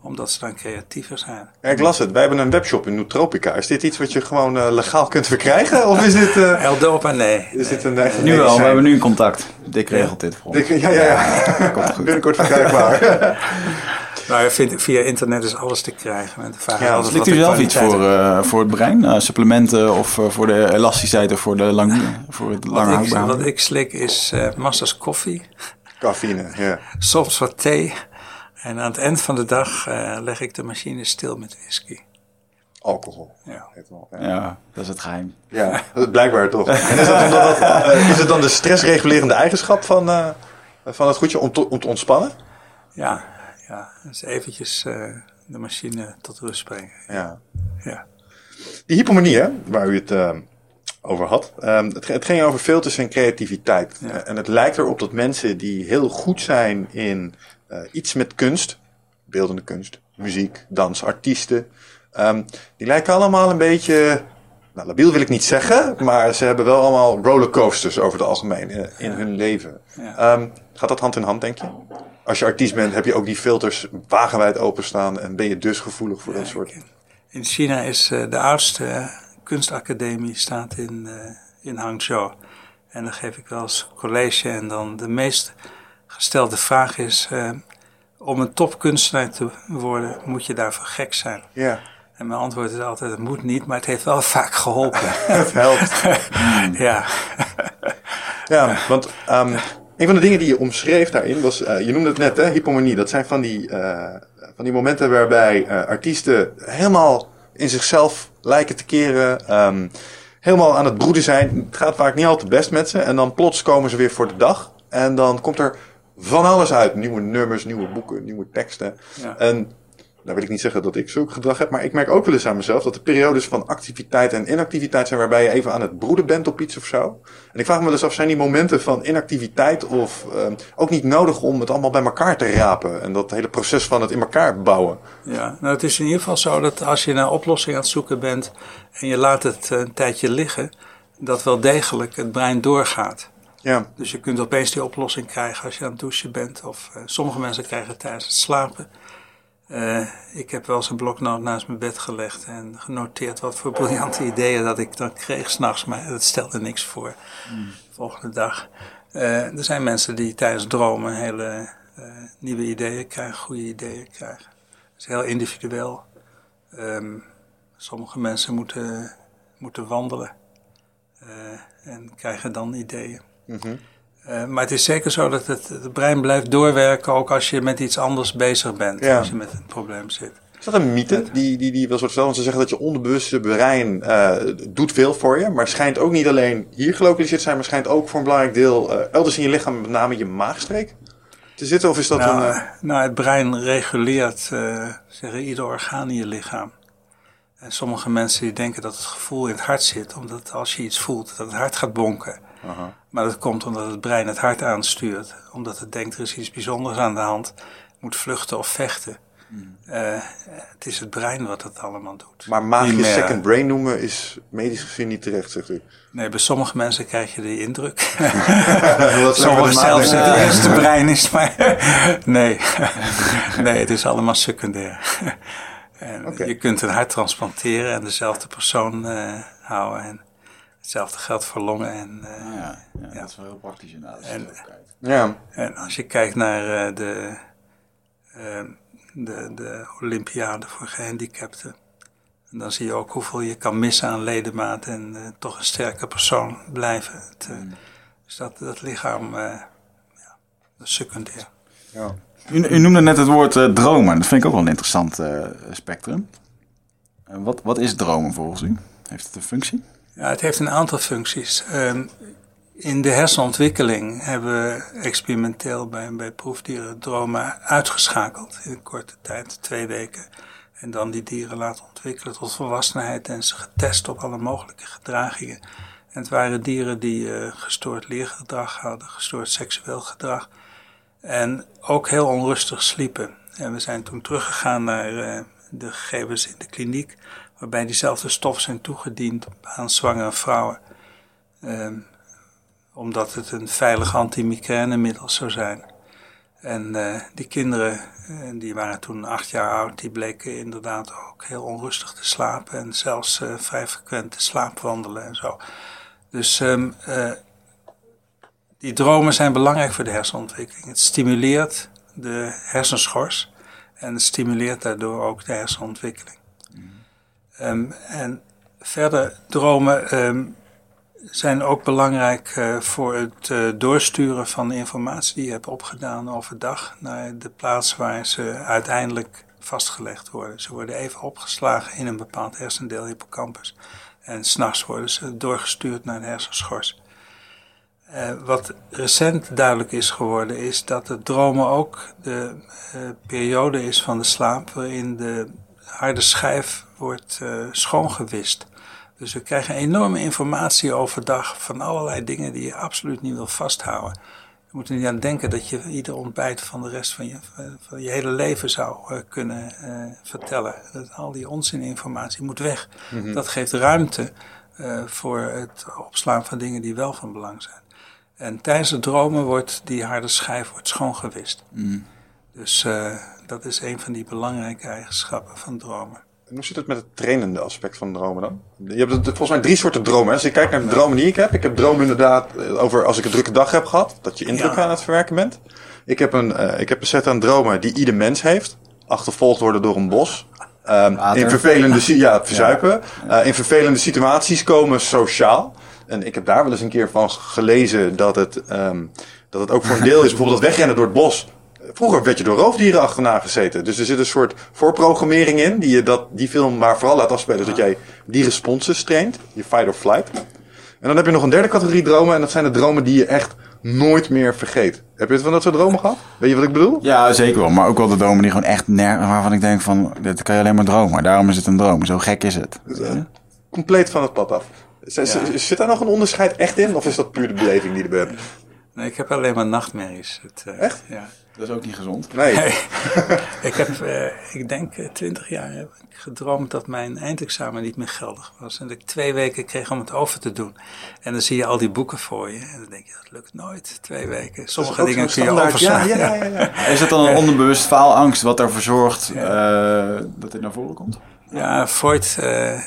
Omdat ze dan creatiever zijn. Ja, ik las het. Wij hebben een webshop in Nootropica. Is dit iets wat je gewoon eh, legaal kunt verkrijgen? Of is dit, eh, L-Dopa, nee. is dit een echt Nu wel, we hebben nu een contact. Dick regelt dit voor ons. Ik- Ja, ja, ja. Binnenkort verkrijgbaar. Nou, via internet is alles te krijgen. En de vraag is Ja, Slikt wat u zelf iets voor, eh, voor het brein? Eh, supplementen of eh, voor de elasticiteit of voor, de lang, voor het lange wat, ik, houdbaar? wat ik slik is eh massa's koffie, Cafeïne, ja. soms wat thee. En aan het eind van de dag eh, leg ik de machine stil met whisky. Alcohol. Ja. Ja. Dat is het geheim. Ja, blijkbaar toch. En is, dat omdat dat, is het dan de stressregulerende eigenschap van, eh, van het goedje om te, om te ontspannen? Ja, ja. Dus eventjes eh, de machine tot rust brengen. Ja. Ja. Die hypomanie, hè, waar u het eh, over had, eh, het, het ging over filters en creativiteit. Ja. Eh, en het lijkt erop dat mensen die heel goed zijn in eh, iets met kunst, beeldende kunst, muziek, dans, artiesten, ehm, die lijken allemaal een beetje, nou labiel wil ik niet zeggen, maar ze hebben wel allemaal rollercoasters over het algemeen in hun leven. Ja. Ehm, gaat dat hand in hand, denk je? Als je artiest bent, heb je ook die filters wagenwijd openstaan en ben je dus gevoelig voor dat soort... In China is eh, de oudste kunstacademie staat in, eh, in Hangzhou. En dan geef ik wel eens college. En dan de meest gestelde vraag is: eh, om een topkunstenaar te worden, moet je daarvoor gek zijn? Ja, En mijn antwoord is altijd: het moet niet, maar het heeft wel vaak geholpen. het helpt. ja. Ja, want ehm, een van de dingen die je omschreef daarin was, eh, je noemde het net, hè, hypomanie. Dat zijn van die, eh, van die momenten waarbij eh, artiesten helemaal in zichzelf lijken te keren, ehm, helemaal aan het broeden zijn. Het gaat vaak niet al te best met ze en dan plots komen ze weer voor de dag. En dan komt er van alles uit. Nieuwe nummers, nieuwe boeken, nieuwe teksten. Ja. En nou wil ik niet zeggen dat ik zulk gedrag heb, maar ik merk ook wel eens aan mezelf dat er periodes van activiteit en inactiviteit zijn waarbij je even aan het broeden bent op iets of zo. En ik vraag me wel eens af, zijn die momenten van inactiviteit of ehm, ook niet nodig om het allemaal bij elkaar te rapen en dat hele proces van het in elkaar bouwen? Ja, nou het is in ieder geval zo dat als je naar oplossing aan het zoeken bent en je laat het een tijdje liggen, dat wel degelijk het brein doorgaat. Ja, Dus je kunt opeens die oplossing krijgen als je aan het douchen bent. Of eh, sommige mensen krijgen het tijdens het slapen. Eh, ik heb wel eens een bloknoot naast mijn bed gelegd en genoteerd wat voor briljante ideeën dat ik dan kreeg s'nachts. Maar dat stelde niks voor de volgende dag. Eh, er zijn mensen die tijdens dromen hele eh, nieuwe ideeën krijgen, goede ideeën krijgen. Dat is heel individueel. Ehm, sommige mensen moeten, moeten wandelen en krijgen dan ideeën. Eh, maar het is zeker zo dat het, het brein blijft doorwerken ook als je met iets anders bezig bent. Ja. Als je met een probleem zit. is dat een mythe die, die, die wel soort? Want ze zeggen dat je onderbewuste brein eh, doet veel voor je, maar schijnt ook niet alleen hier gelokaliseerd te zijn, maar schijnt ook voor een belangrijk deel eh, elders in je lichaam, met name je maagstreek, te zitten? Of is dat Nou, een... nou, het brein reguleert zeggen, ieder orgaan in je lichaam. En sommige mensen die denken dat het gevoel in het hart zit, omdat als je iets voelt, dat het hart gaat bonken. Aha. Maar dat komt omdat het brein het hart aanstuurt. Omdat het denkt er is iets bijzonders aan de hand. Moet vluchten of vechten. Eh, het is het brein wat dat allemaal doet. Maar magisch second brain noemen is medisch gezien niet terecht, zegt u. Nee, bij sommige mensen krijg je die indruk. Dat Sommigen zelfs het Ja. eerste brein is, maar nee. nee, het is allemaal secundair. En. Je kunt een hart transplanteren en dezelfde persoon eh, houden. En hetzelfde geldt voor longen. En, eh, Ja, ja, dat is wel heel praktisch inderdaad. En-. Ja, en als je kijkt naar eh, de, eh, de, de Olympiade voor gehandicapten. En dan zie je ook hoeveel je kan missen aan ledematen en toch een sterke persoon blijven. Het, eh, Dus dat, dat lichaam, ja, dat is secundair. ja. U, u noemde net het woord dromen. Dat vind ik ook wel een interessant spectrum. Wat, wat is dromen volgens u? Heeft het een functie? Ja, het heeft een aantal functies. Ehm, in de hersenontwikkeling hebben we experimenteel bij, bij proefdieren dromen uitgeschakeld in een korte tijd, twee weken. En dan die dieren laten ontwikkelen tot volwassenheid en ze getest op alle mogelijke gedragingen. En het waren dieren die eh, gestoord leergedrag hadden, gestoord seksueel gedrag. En ook heel onrustig sliepen. En we zijn toen teruggegaan naar eh, de gegevens in de kliniek, waarbij diezelfde stof zijn toegediend aan zwangere vrouwen. Ehm, omdat het een veilig antimigrainemiddel zou zijn. En uh, die kinderen, uh, die waren toen acht jaar oud, die bleken inderdaad ook heel onrustig te slapen en zelfs uh, vrij frequent te slaapwandelen en zo. Dus um, die dromen zijn belangrijk voor de hersenontwikkeling. Het stimuleert de hersenschors en het stimuleert daardoor ook de hersenontwikkeling. Um, en verder dromen um, zijn ook belangrijk uh, voor het uh, doorsturen van de informatie die je hebt opgedaan overdag naar de plaats waar ze uiteindelijk vastgelegd worden. Ze worden even opgeslagen in een bepaald hersendeel, hippocampus. En s'nachts worden ze doorgestuurd naar de hersenschors. Uh, wat recent duidelijk is geworden, is dat de dromen ook de periode is van de slaap waarin de harde schijf wordt schoongewist. Dus we krijgen enorme informatie overdag van allerlei dingen die je absoluut niet wil vasthouden. Je moet er niet aan denken dat je ieder ontbijt van de rest van je, van je hele leven zou uh, kunnen uh, vertellen. Dat al die onzininformatie moet weg. Mm -hmm. Dat geeft ruimte uh, voor het opslaan van dingen die wel van belang zijn. En tijdens het dromen wordt die harde schijf wordt schoongewist. Mm. Dus dat is een van die belangrijke eigenschappen van dromen. En hoe zit het met het trainende aspect van dromen dan? Je hebt volgens mij drie soorten dromen. Als je kijkt naar de dromen die ik heb. Ik heb dromen inderdaad eh, over als ik een drukke dag heb gehad. Dat je indruk ja. aan het verwerken bent. Ik heb een, uh, ik heb een set aan dromen die ieder mens heeft. Achtervolgd worden door een bos. Um, in vervelende, ja, verzuipen. Ja. Uh, in vervelende situaties komen sociaal. En ik heb daar wel eens een keer van gelezen dat het, um, dat het ook voor een deel is bijvoorbeeld het wegrennen door het bos vroeger werd je door roofdieren achterna gezeten. Dus er zit een soort voorprogrammering in, die je dat, die film maar vooral laat afspelen, dat jij die responses traint, je fight or flight. En dan heb je nog een derde categorie dromen, en dat zijn de dromen die je echt nooit meer vergeet. Heb je het van dat soort dromen gehad? Weet je wat ik bedoel? Ja, zeker wel. Maar ook wel de dromen die gewoon echt nergens, waarvan ik denk van, dit kan je alleen maar dromen. Daarom is het een droom. Zo gek is het. Dus, uh, compleet van het pad af. Zit, ja. zit daar nog een onderscheid echt in? Of is dat puur de beleving die je hebt? Nee, ik heb alleen maar nachtmerries. Het, uh, echt? Ja. Dat is ook niet gezond. Nee. ik heb, uh, ik denk, twintig jaar heb ik gedroomd dat mijn eindexamen niet meer geldig was. En dat ik twee weken kreeg om het over te doen. En dan zie je al die boeken voor je. En dan denk je, dat lukt nooit, twee weken. Sommige dingen kun je overslaan. Ja, ja, ja, ja, Is het dan een onderbewust faalangst wat ervoor zorgt uh, dat dit naar voren komt? Ja, Freud uh,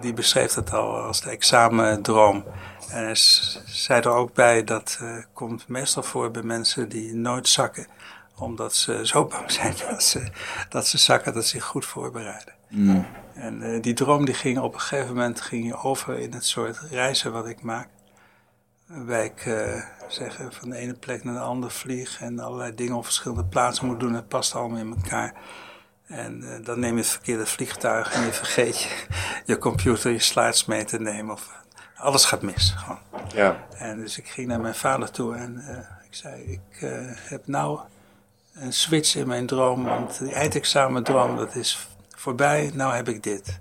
die beschreef dat al als de examendroom. En hij zei er ook bij, dat komt meestal voor bij mensen die nooit zakken omdat ze zo bang zijn dat ze, dat ze zakken, dat ze zich goed voorbereiden. Mm. En uh, die droom die ging op een gegeven moment ging over in het soort reizen wat ik maak. Waarbij ik uh, zeggen van de ene plek naar de andere vlieg en allerlei dingen op verschillende plaatsen moet doen. Het past allemaal in elkaar. En uh, dan neem je het verkeerde vliegtuig en je vergeet je, je computer, je slides mee te nemen. Of, alles gaat mis gewoon. Ja. En dus ik ging naar mijn vader toe en ik zei, ik heb nou een switch in mijn droom. Want die eindexamendroom, dat is voorbij. Nou heb ik dit.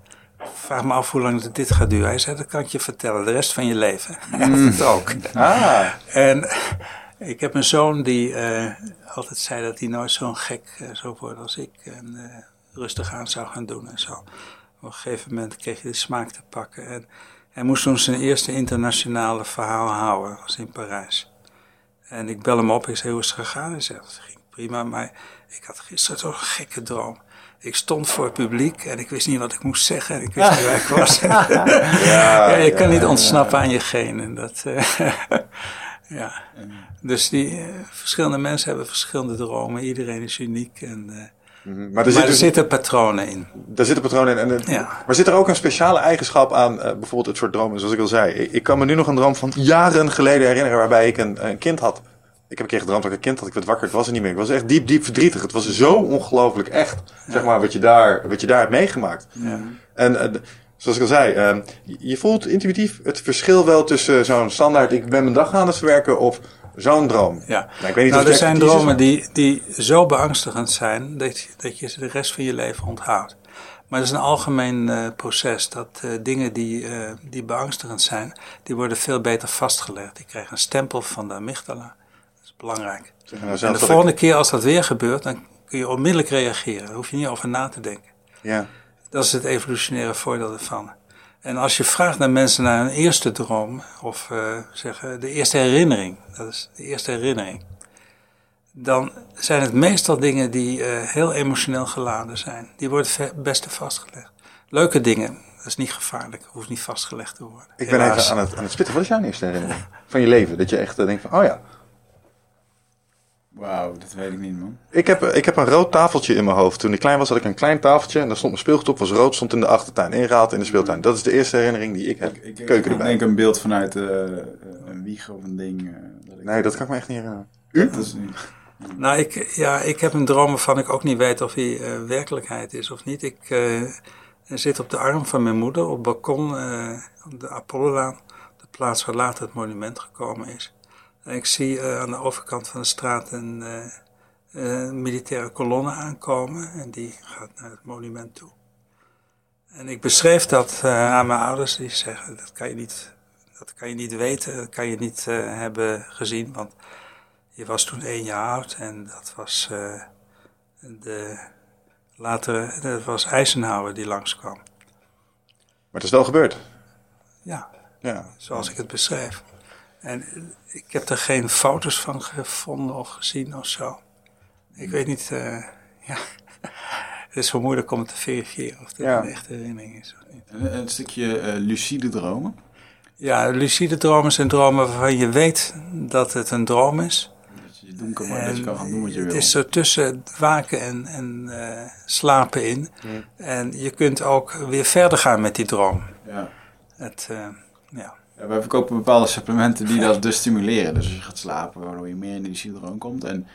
Vraag me af hoe lang dit gaat duren. Hij zei, dat kan ik je vertellen. De rest van je leven. Mm. het ook. Ah. En ik heb een zoon die uh, altijd zei dat hij nooit zo'n gek uh, zou worden als ik. En uh, rustig aan zou gaan doen en zo. Op een gegeven moment kreeg hij de smaak te pakken. En hij moest toen zijn eerste internationale verhaal houden. Was in Parijs. En ik bel hem op. Ik zei, hoe is het gegaan? Hij zegt, prima. Maar ik had gisteren zo'n gekke droom. Ik stond voor het publiek en ik wist niet wat ik moest zeggen. En ik wist niet waar ik was. ja, ja, je kan niet ontsnappen aan je genen. Dat, uh, ja. Dus die uh, verschillende mensen hebben verschillende dromen. Iedereen is uniek. En, uh, Mm -hmm. Maar er, maar zit er zitten patronen in. Daar zitten patronen in. En, ja. Maar zit er ook een speciale eigenschap aan, uh, bijvoorbeeld het soort dromen, zoals ik al zei. Ik, ik, kan me nu nog een droom van jaren geleden herinneren waarbij ik een, een kind had ik heb een keer gedroomd dat ik een kind had. Ik werd wakker. Het was er niet meer. Ik was echt diep, diep verdrietig. Het was zo ongelooflijk echt. Zeg maar, wat je daar, wat je daar hebt meegemaakt. Ja. En, uh, zoals ik al zei, uh, je voelt intuïtief het verschil wel tussen zo'n standaard, ik ben mijn dag aan het verwerken, of zo'n droom. Ja. Nou, ik weet niet nou, er zijn dromen die, die zo beangstigend zijn, dat je, dat je ze de rest van je leven onthoudt. Maar het is een algemeen uh, proces dat uh, dingen die, uh, die beangstigend zijn, die worden veel beter vastgelegd. Die krijgen een stempel van de amygdala belangrijk. En de volgende keer als dat weer gebeurt, dan kun je onmiddellijk reageren. Daar hoef je niet over na te denken. Ja. Dat is het evolutionaire voordeel ervan. En als je vraagt naar mensen naar een eerste droom, of uh, zeggen de eerste herinnering, dat is de eerste herinnering, dan zijn het meestal dingen die uh, heel emotioneel geladen zijn. Die worden het beste vastgelegd. Leuke dingen, dat is niet gevaarlijk, hoeft niet vastgelegd te worden. Ik ben even aan het, aan het spitten. Wat is jouw eerste herinnering van je leven? Dat je echt uh, denkt van, oh ja, Wauw, dat weet ik niet, man. Ik heb, ik heb een rood tafeltje in mijn hoofd. Toen ik klein was, had ik een klein tafeltje. En daar stond mijn speelgoed op, was rood, stond in de achtertuin. Ingehaald in de speeltuin. Dat is de eerste herinnering die ik heb. Ik, Keuken erbij. Ik denk een beeld vanuit uh, een wieg of een ding. Uh, dat nee, dat kan ik me echt niet herinneren. U? Dat is niet... Nou, ik, ja, ik heb een droom waarvan ik ook niet weet of die uh, werkelijkheid is of niet. Ik zit op de arm van mijn moeder op het balkon op de Apollolaan. De plaats waar later het monument gekomen is. Ik zie uh, aan de overkant van de straat een uh, militaire kolonne aankomen en die gaat naar het monument toe. En ik beschreef dat aan mijn ouders, die zeggen dat kan je niet, dat kan je niet weten, dat kan je niet hebben gezien, want je was toen één jaar oud en dat was de later, dat was Eisenhower die langskwam. Maar het is wel gebeurd. Ja, ja. zoals ik het beschrijf. En ik heb er geen foto's van gevonden of gezien of zo. Ik weet niet, uh, ja. Het is zo moeilijk om te verifiëren of dit een echte herinnering is of niet. Een, een stukje uh, lucide dromen? Ja, lucide dromen zijn dromen waarvan je weet dat het een droom is. Dat je doen kan, dat je kan gaan doen wat je het wil. Het is zo tussen waken en, en uh, slapen in. En je kunt ook weer verder gaan met die droom. Ja. Het, ja. Ja, wij verkopen bepaalde supplementen die dat dus stimuleren. Dus als je gaat slapen, waardoor je meer in die syndroom komt. En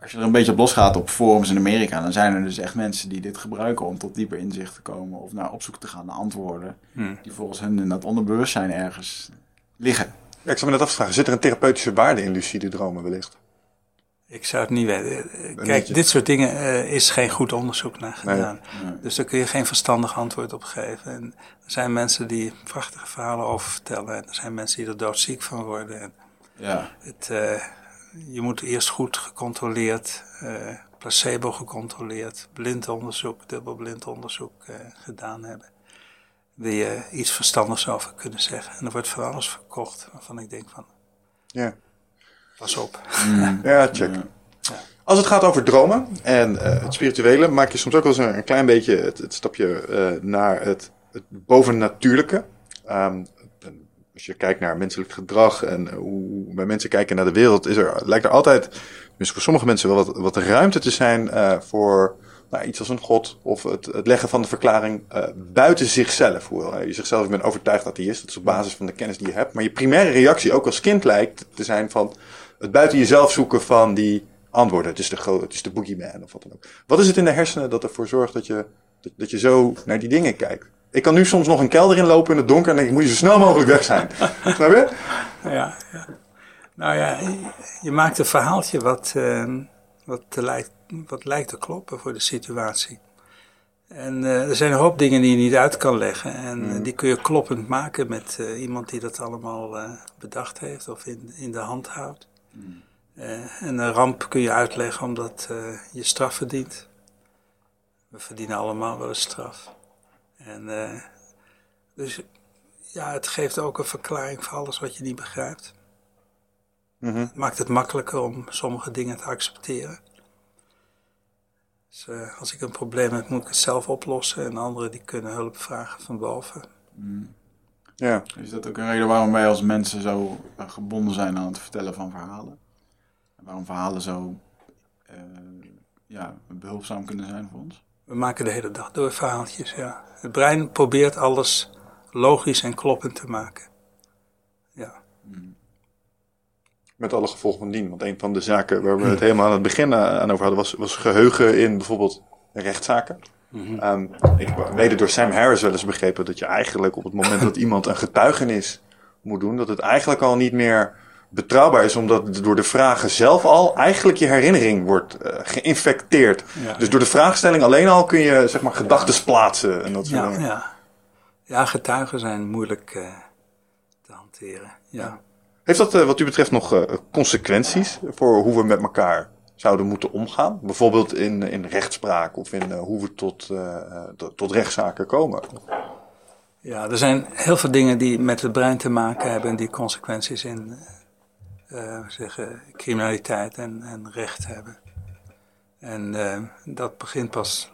als je er een beetje op losgaat op forums in Amerika, dan zijn er dus echt mensen die dit gebruiken om tot dieper inzicht te komen of naar op zoek te gaan naar antwoorden hmm. die volgens hen in dat onderbewustzijn ergens liggen. Ja, ik zou me net afvragen, zit er een therapeutische waarde in lucide dromen wellicht? Ik zou het niet weten. Kijk, dit soort dingen uh, is geen goed onderzoek naar gedaan. Nee. Dus daar kun je geen verstandig antwoord op geven. En er zijn mensen die prachtige verhalen over vertellen. En er zijn mensen die er doodziek van worden. En ja. het, uh, je moet eerst goed gecontroleerd, uh, placebo gecontroleerd, blind onderzoek, dubbelblind onderzoek gedaan hebben. Wil je iets verstandigs over kunnen zeggen. En er wordt van alles verkocht waarvan ik denk van... Ja. Pas op. Mm. Ja, check. Ja. Als het gaat over dromen en uh, het spirituele, maak je soms ook wel eens een, een klein beetje het, het stapje uh, naar het, het bovennatuurlijke. Um, als je kijkt naar menselijk gedrag en hoe bij mensen kijken naar de wereld, is er, lijkt er altijd, dus voor sommige mensen wel wat, wat ruimte te zijn uh, voor nou, iets als een god of het, het leggen van de verklaring uh, buiten zichzelf. Hoewel je zichzelf, ik ben overtuigd dat die is, dat is op basis van de kennis die je hebt. Maar je primaire reactie ook als kind lijkt te zijn van het buiten jezelf zoeken van die antwoorden. Het is de, het is de boogeyman of wat dan ook. Wat is het in de hersenen dat ervoor zorgt dat je, dat, dat je zo naar die dingen kijkt? Ik kan nu soms nog een kelder inlopen in het donker en denk ik, moet je zo snel mogelijk weg zijn. Snap je? Ja, ja. Nou ja, je maakt een verhaaltje wat, uh, wat, lijkt, wat lijkt te kloppen voor de situatie. En uh, er zijn een hoop dingen die je niet uit kan leggen. En mm. die kun je kloppend maken met uh, iemand die dat allemaal bedacht heeft of in, in de hand houdt. Mm. en een ramp kun je uitleggen omdat je straf verdient. We verdienen allemaal wel een straf. En dus ja, het geeft ook een verklaring voor alles wat je niet begrijpt. Mm -hmm. Het maakt het makkelijker om sommige dingen te accepteren. Dus als ik een probleem heb, moet ik het zelf oplossen. En anderen die kunnen hulp vragen van boven. Mm. Ja. Is dat ook een reden waarom wij als mensen zo gebonden zijn aan het vertellen van verhalen? En waarom verhalen zo uh, ja, behulpzaam kunnen zijn voor ons? We maken de hele dag door verhaaltjes, ja. Het brein probeert alles logisch en kloppend te maken. Ja. Mm. Met alle gevolgen van dien. Want een van de zaken waar we het helemaal aan het begin aan over hadden, was, was geheugen in bijvoorbeeld rechtszaken. Mm -hmm. um, ik heb mede door Sam Harris wel eens begrepen dat je eigenlijk op het moment dat iemand een getuigenis moet doen, dat het eigenlijk al niet meer betrouwbaar is, omdat door de vragen zelf al eigenlijk je herinnering wordt uh, geïnfecteerd. Ja, dus door de vraagstelling alleen al kun je zeg maar gedachten plaatsen en dat soort ja, dingen. Ja. ja, getuigen zijn moeilijk uh, te hanteren. Ja. Heeft dat uh, wat u betreft nog consequenties voor hoe we met elkaar zouden moeten omgaan? Bijvoorbeeld in, in rechtspraak of in uh, hoe we tot, tot rechtszaken komen? Ja, er zijn heel veel dingen die met het brein te maken hebben en die consequenties in uh, zeggen, criminaliteit en, en recht hebben. En uh, dat begint pas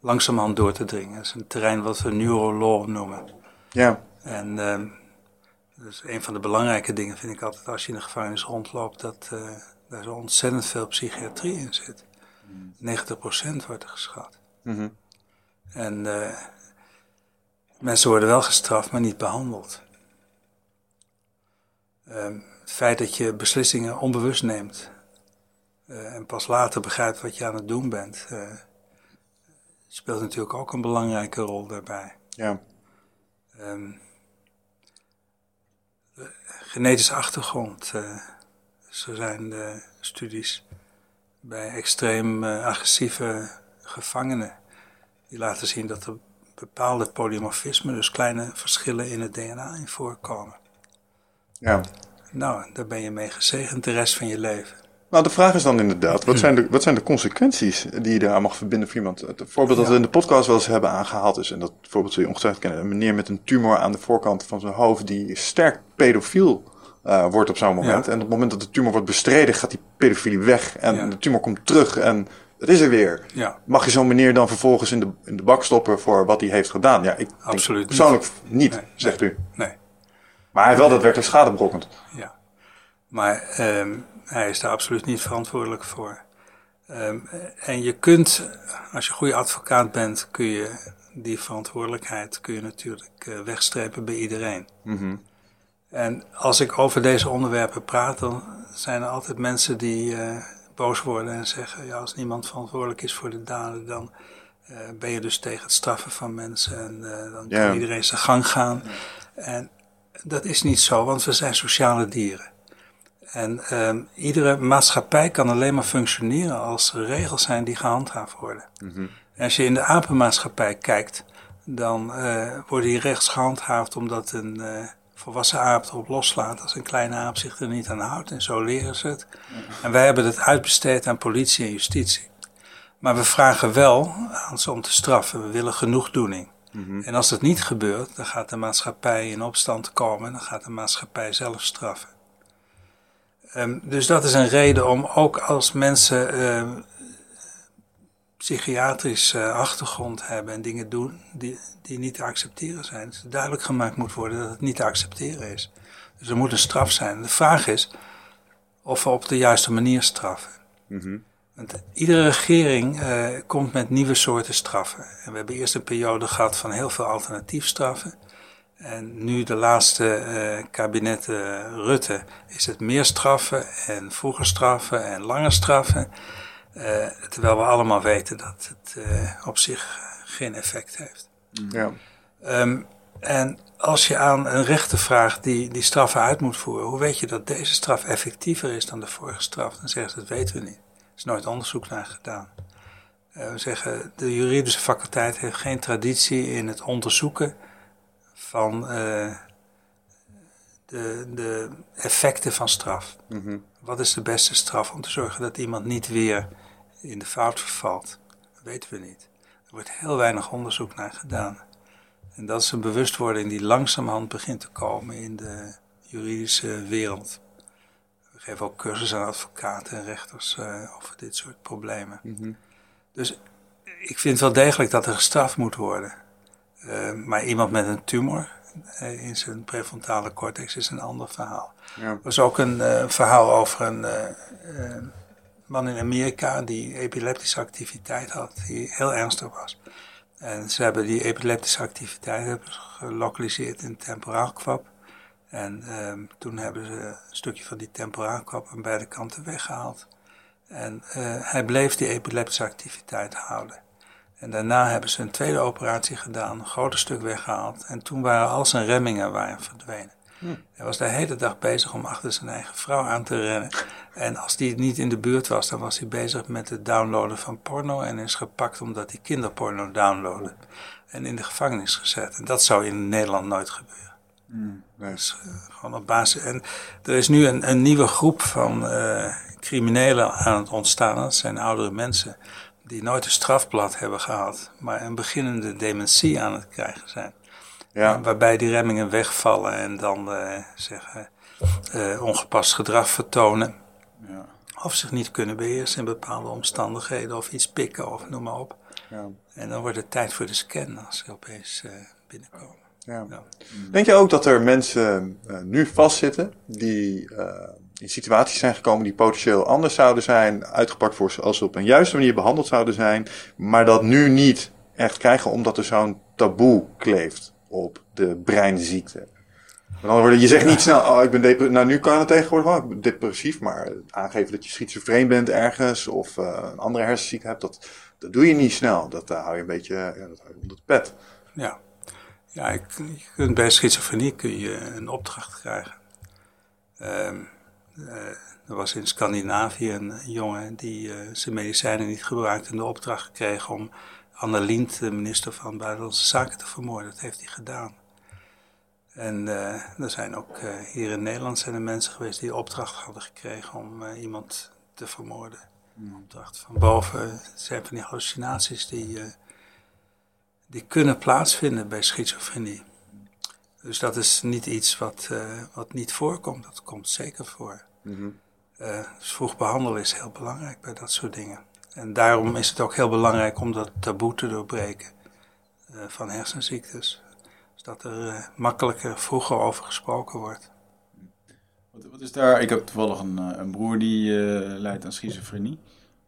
langzamerhand door te dringen. Dat is een terrein wat we neurolaw noemen. Ja. En uh, dus een van de belangrijke dingen vind ik altijd als je in de gevangenis rondloopt, dat daar zo ontzettend veel psychiatrie in zit. 90% wordt er geschat. Mm -hmm. En uh, mensen worden wel gestraft, maar niet behandeld. Um, het feit dat je beslissingen onbewust neemt uh, en pas later begrijpt wat je aan het doen bent, uh, speelt natuurlijk ook een belangrijke rol daarbij. Ja. Um, genetische achtergrond. Uh, dus er zijn de studies bij extreem agressieve gevangenen die laten zien dat er bepaalde polymorfismen, dus kleine verschillen in het DNA in voorkomen. Ja. Nou, daar ben je mee gezegend de rest van je leven. Nou, de vraag is dan inderdaad, wat zijn de, wat zijn de consequenties die je daar mag verbinden voor iemand? Het voorbeeld dat we in de podcast wel eens hebben aangehaald is, en dat voorbeeld zul je ongetwijfeld kennen, een meneer met een tumor aan de voorkant van zijn hoofd die sterk pedofiel uh, wordt op zo'n moment. Ja. En op het moment dat de tumor wordt bestreden, gaat die pedofilie weg en ja. de tumor komt terug en het is er weer. Ja. Mag je zo'n meneer dan vervolgens in de, in de bak stoppen voor wat hij heeft gedaan? Ja, ik Absoluut persoonlijk niet, niet nee, zegt nee, u. Nee. Maar hij heeft wel daadwerkelijk schade berokkend. Ja. Maar um, hij is daar absoluut niet verantwoordelijk voor. Um, en je kunt, als je een goede advocaat bent, kun je die verantwoordelijkheid kun je natuurlijk uh, wegstrepen bij iedereen. Mm -hmm. En als ik over deze onderwerpen praat, dan zijn er altijd mensen die uh, boos worden en zeggen: ja, als niemand verantwoordelijk is voor de daden, dan uh, ben je dus tegen het straffen van mensen en uh, dan Ja. kan iedereen zijn gang gaan. En dat is niet zo, want we zijn sociale dieren. En um, iedere maatschappij kan alleen maar functioneren als er regels zijn die gehandhaafd worden. Mhm. En als je in de apenmaatschappij kijkt, dan worden die regels gehandhaafd omdat een volwassen aap erop loslaat als een kleine aap zich er niet aan houdt. En zo leren ze het. En wij hebben het uitbesteed aan politie en justitie. Maar we vragen wel aan ze om te straffen. We willen genoegdoening. Mhm. En als dat niet gebeurt, dan gaat de maatschappij in opstand komen. Dan gaat de maatschappij zelf straffen. Um, dus dat is een reden om ook als mensen uh, psychiatrische uh, achtergrond hebben en dingen doen die, die niet te accepteren zijn, dat duidelijk gemaakt moet worden dat het niet te accepteren is. Dus er moet een straf zijn. De vraag is of we op de juiste manier straffen. Mm-hmm. Want iedere regering uh, komt met nieuwe soorten straffen. En we hebben eerst een periode gehad van heel veel alternatiefstraffen. En nu de laatste uh, kabinet uh, Rutte is het meer straffen en vroeger straffen en langer straffen. Uh, terwijl we allemaal weten dat het op zich geen effect heeft. Ja. Um, en als je aan een rechter vraagt die die straffen uit moet voeren, hoe weet je dat deze straf effectiever is dan de vorige straf? Dan zeggen ze dat weten we niet. Er is nooit onderzoek naar gedaan. we zeggen de juridische faculteit heeft geen traditie in het onderzoeken van uh, de, de, effecten van straf. Mm-hmm. Wat is de beste straf om te zorgen dat iemand niet weer in de fout vervalt? Dat weten we niet. Er wordt heel weinig onderzoek naar gedaan. En dat is een bewustwording die langzamerhand begint te komen in de juridische wereld. We geven ook cursussen aan advocaten en rechters uh, over dit soort problemen. Mm-hmm. Dus ik vind wel degelijk dat er gestraft moet worden. Uh, maar iemand met een tumor uh, in zijn prefrontale cortex is een ander verhaal. Ja. Er was ook een verhaal over een man in Amerika die epileptische activiteit had, die heel ernstig was. En ze hebben die epileptische activiteit hebben gelokaliseerd in temporaalkwap. En toen hebben ze een stukje van die temporaalkwap aan beide kanten weggehaald. En hij bleef die epileptische activiteit houden. En daarna hebben ze een tweede operatie gedaan, een groot stuk weggehaald. En toen waren al zijn remmingen waren verdwenen. Hm. Hij was de hele dag bezig om achter zijn eigen vrouw aan te rennen. En als die niet in de buurt was, dan was hij bezig met het downloaden van porno. En is gepakt omdat hij kinderporno downloadde. En in de gevangenis gezet. En dat zou in Nederland nooit gebeuren. Mm, nee. Dus uh, gewoon op basis. En er is nu een, een nieuwe groep van uh, criminelen aan het ontstaan. Dat zijn oudere mensen die nooit een strafblad hebben gehad, maar een beginnende dementie aan het krijgen zijn. Ja. Waarbij die remmingen wegvallen en dan eh, zeggen, eh, ongepast gedrag vertonen. Of zich niet kunnen beheersen in bepaalde omstandigheden of iets pikken of noem maar op. Ja. En dan wordt het tijd voor de scan als ze opeens eh, binnenkomen. Ja. Ja. Denk je ook dat er mensen eh, nu vastzitten die eh, in situaties zijn gekomen die potentieel anders zouden zijn, uitgepakt voor ze als ze op een juiste manier behandeld zouden zijn, maar dat nu niet echt krijgen omdat er zo'n taboe kleeft op de breinziekte? Andere je zegt niet snel, oh ik ben. Nou, nu kan het tegenwoordig ik ben depressief, maar aangeven dat je schizofreen bent ergens of eh, een andere hersenziekte hebt, dat, dat doe je niet snel. Dat eh, hou je een beetje ja, dat hou je onder de pet. Ja, ja ik, je kunt bij schizofrenie kun je een opdracht krijgen. Ehm, eh, er was in Scandinavië een jongen die zijn medicijnen niet gebruikte en de opdracht kreeg om Anne Lient, de minister van Buitenlandse Zaken, te vermoorden. Dat heeft hij gedaan. En eh, er zijn ook eh, hier in Nederland zijn er mensen geweest die opdracht hadden gekregen om eh, iemand te vermoorden. Opdracht van boven. Zijn van die hallucinaties die, die kunnen plaatsvinden bij schizofrenie. Dus dat is niet iets wat, wat niet voorkomt. Dat komt zeker voor. Dus vroeg behandelen is heel belangrijk bij dat soort dingen. En daarom is het ook heel belangrijk om dat taboe te doorbreken van hersenziektes. Zodat er eh, makkelijker vroeger over gesproken wordt. Wat, is daar? Ik heb toevallig een, eh, een broer die eh, lijdt aan schizofrenie.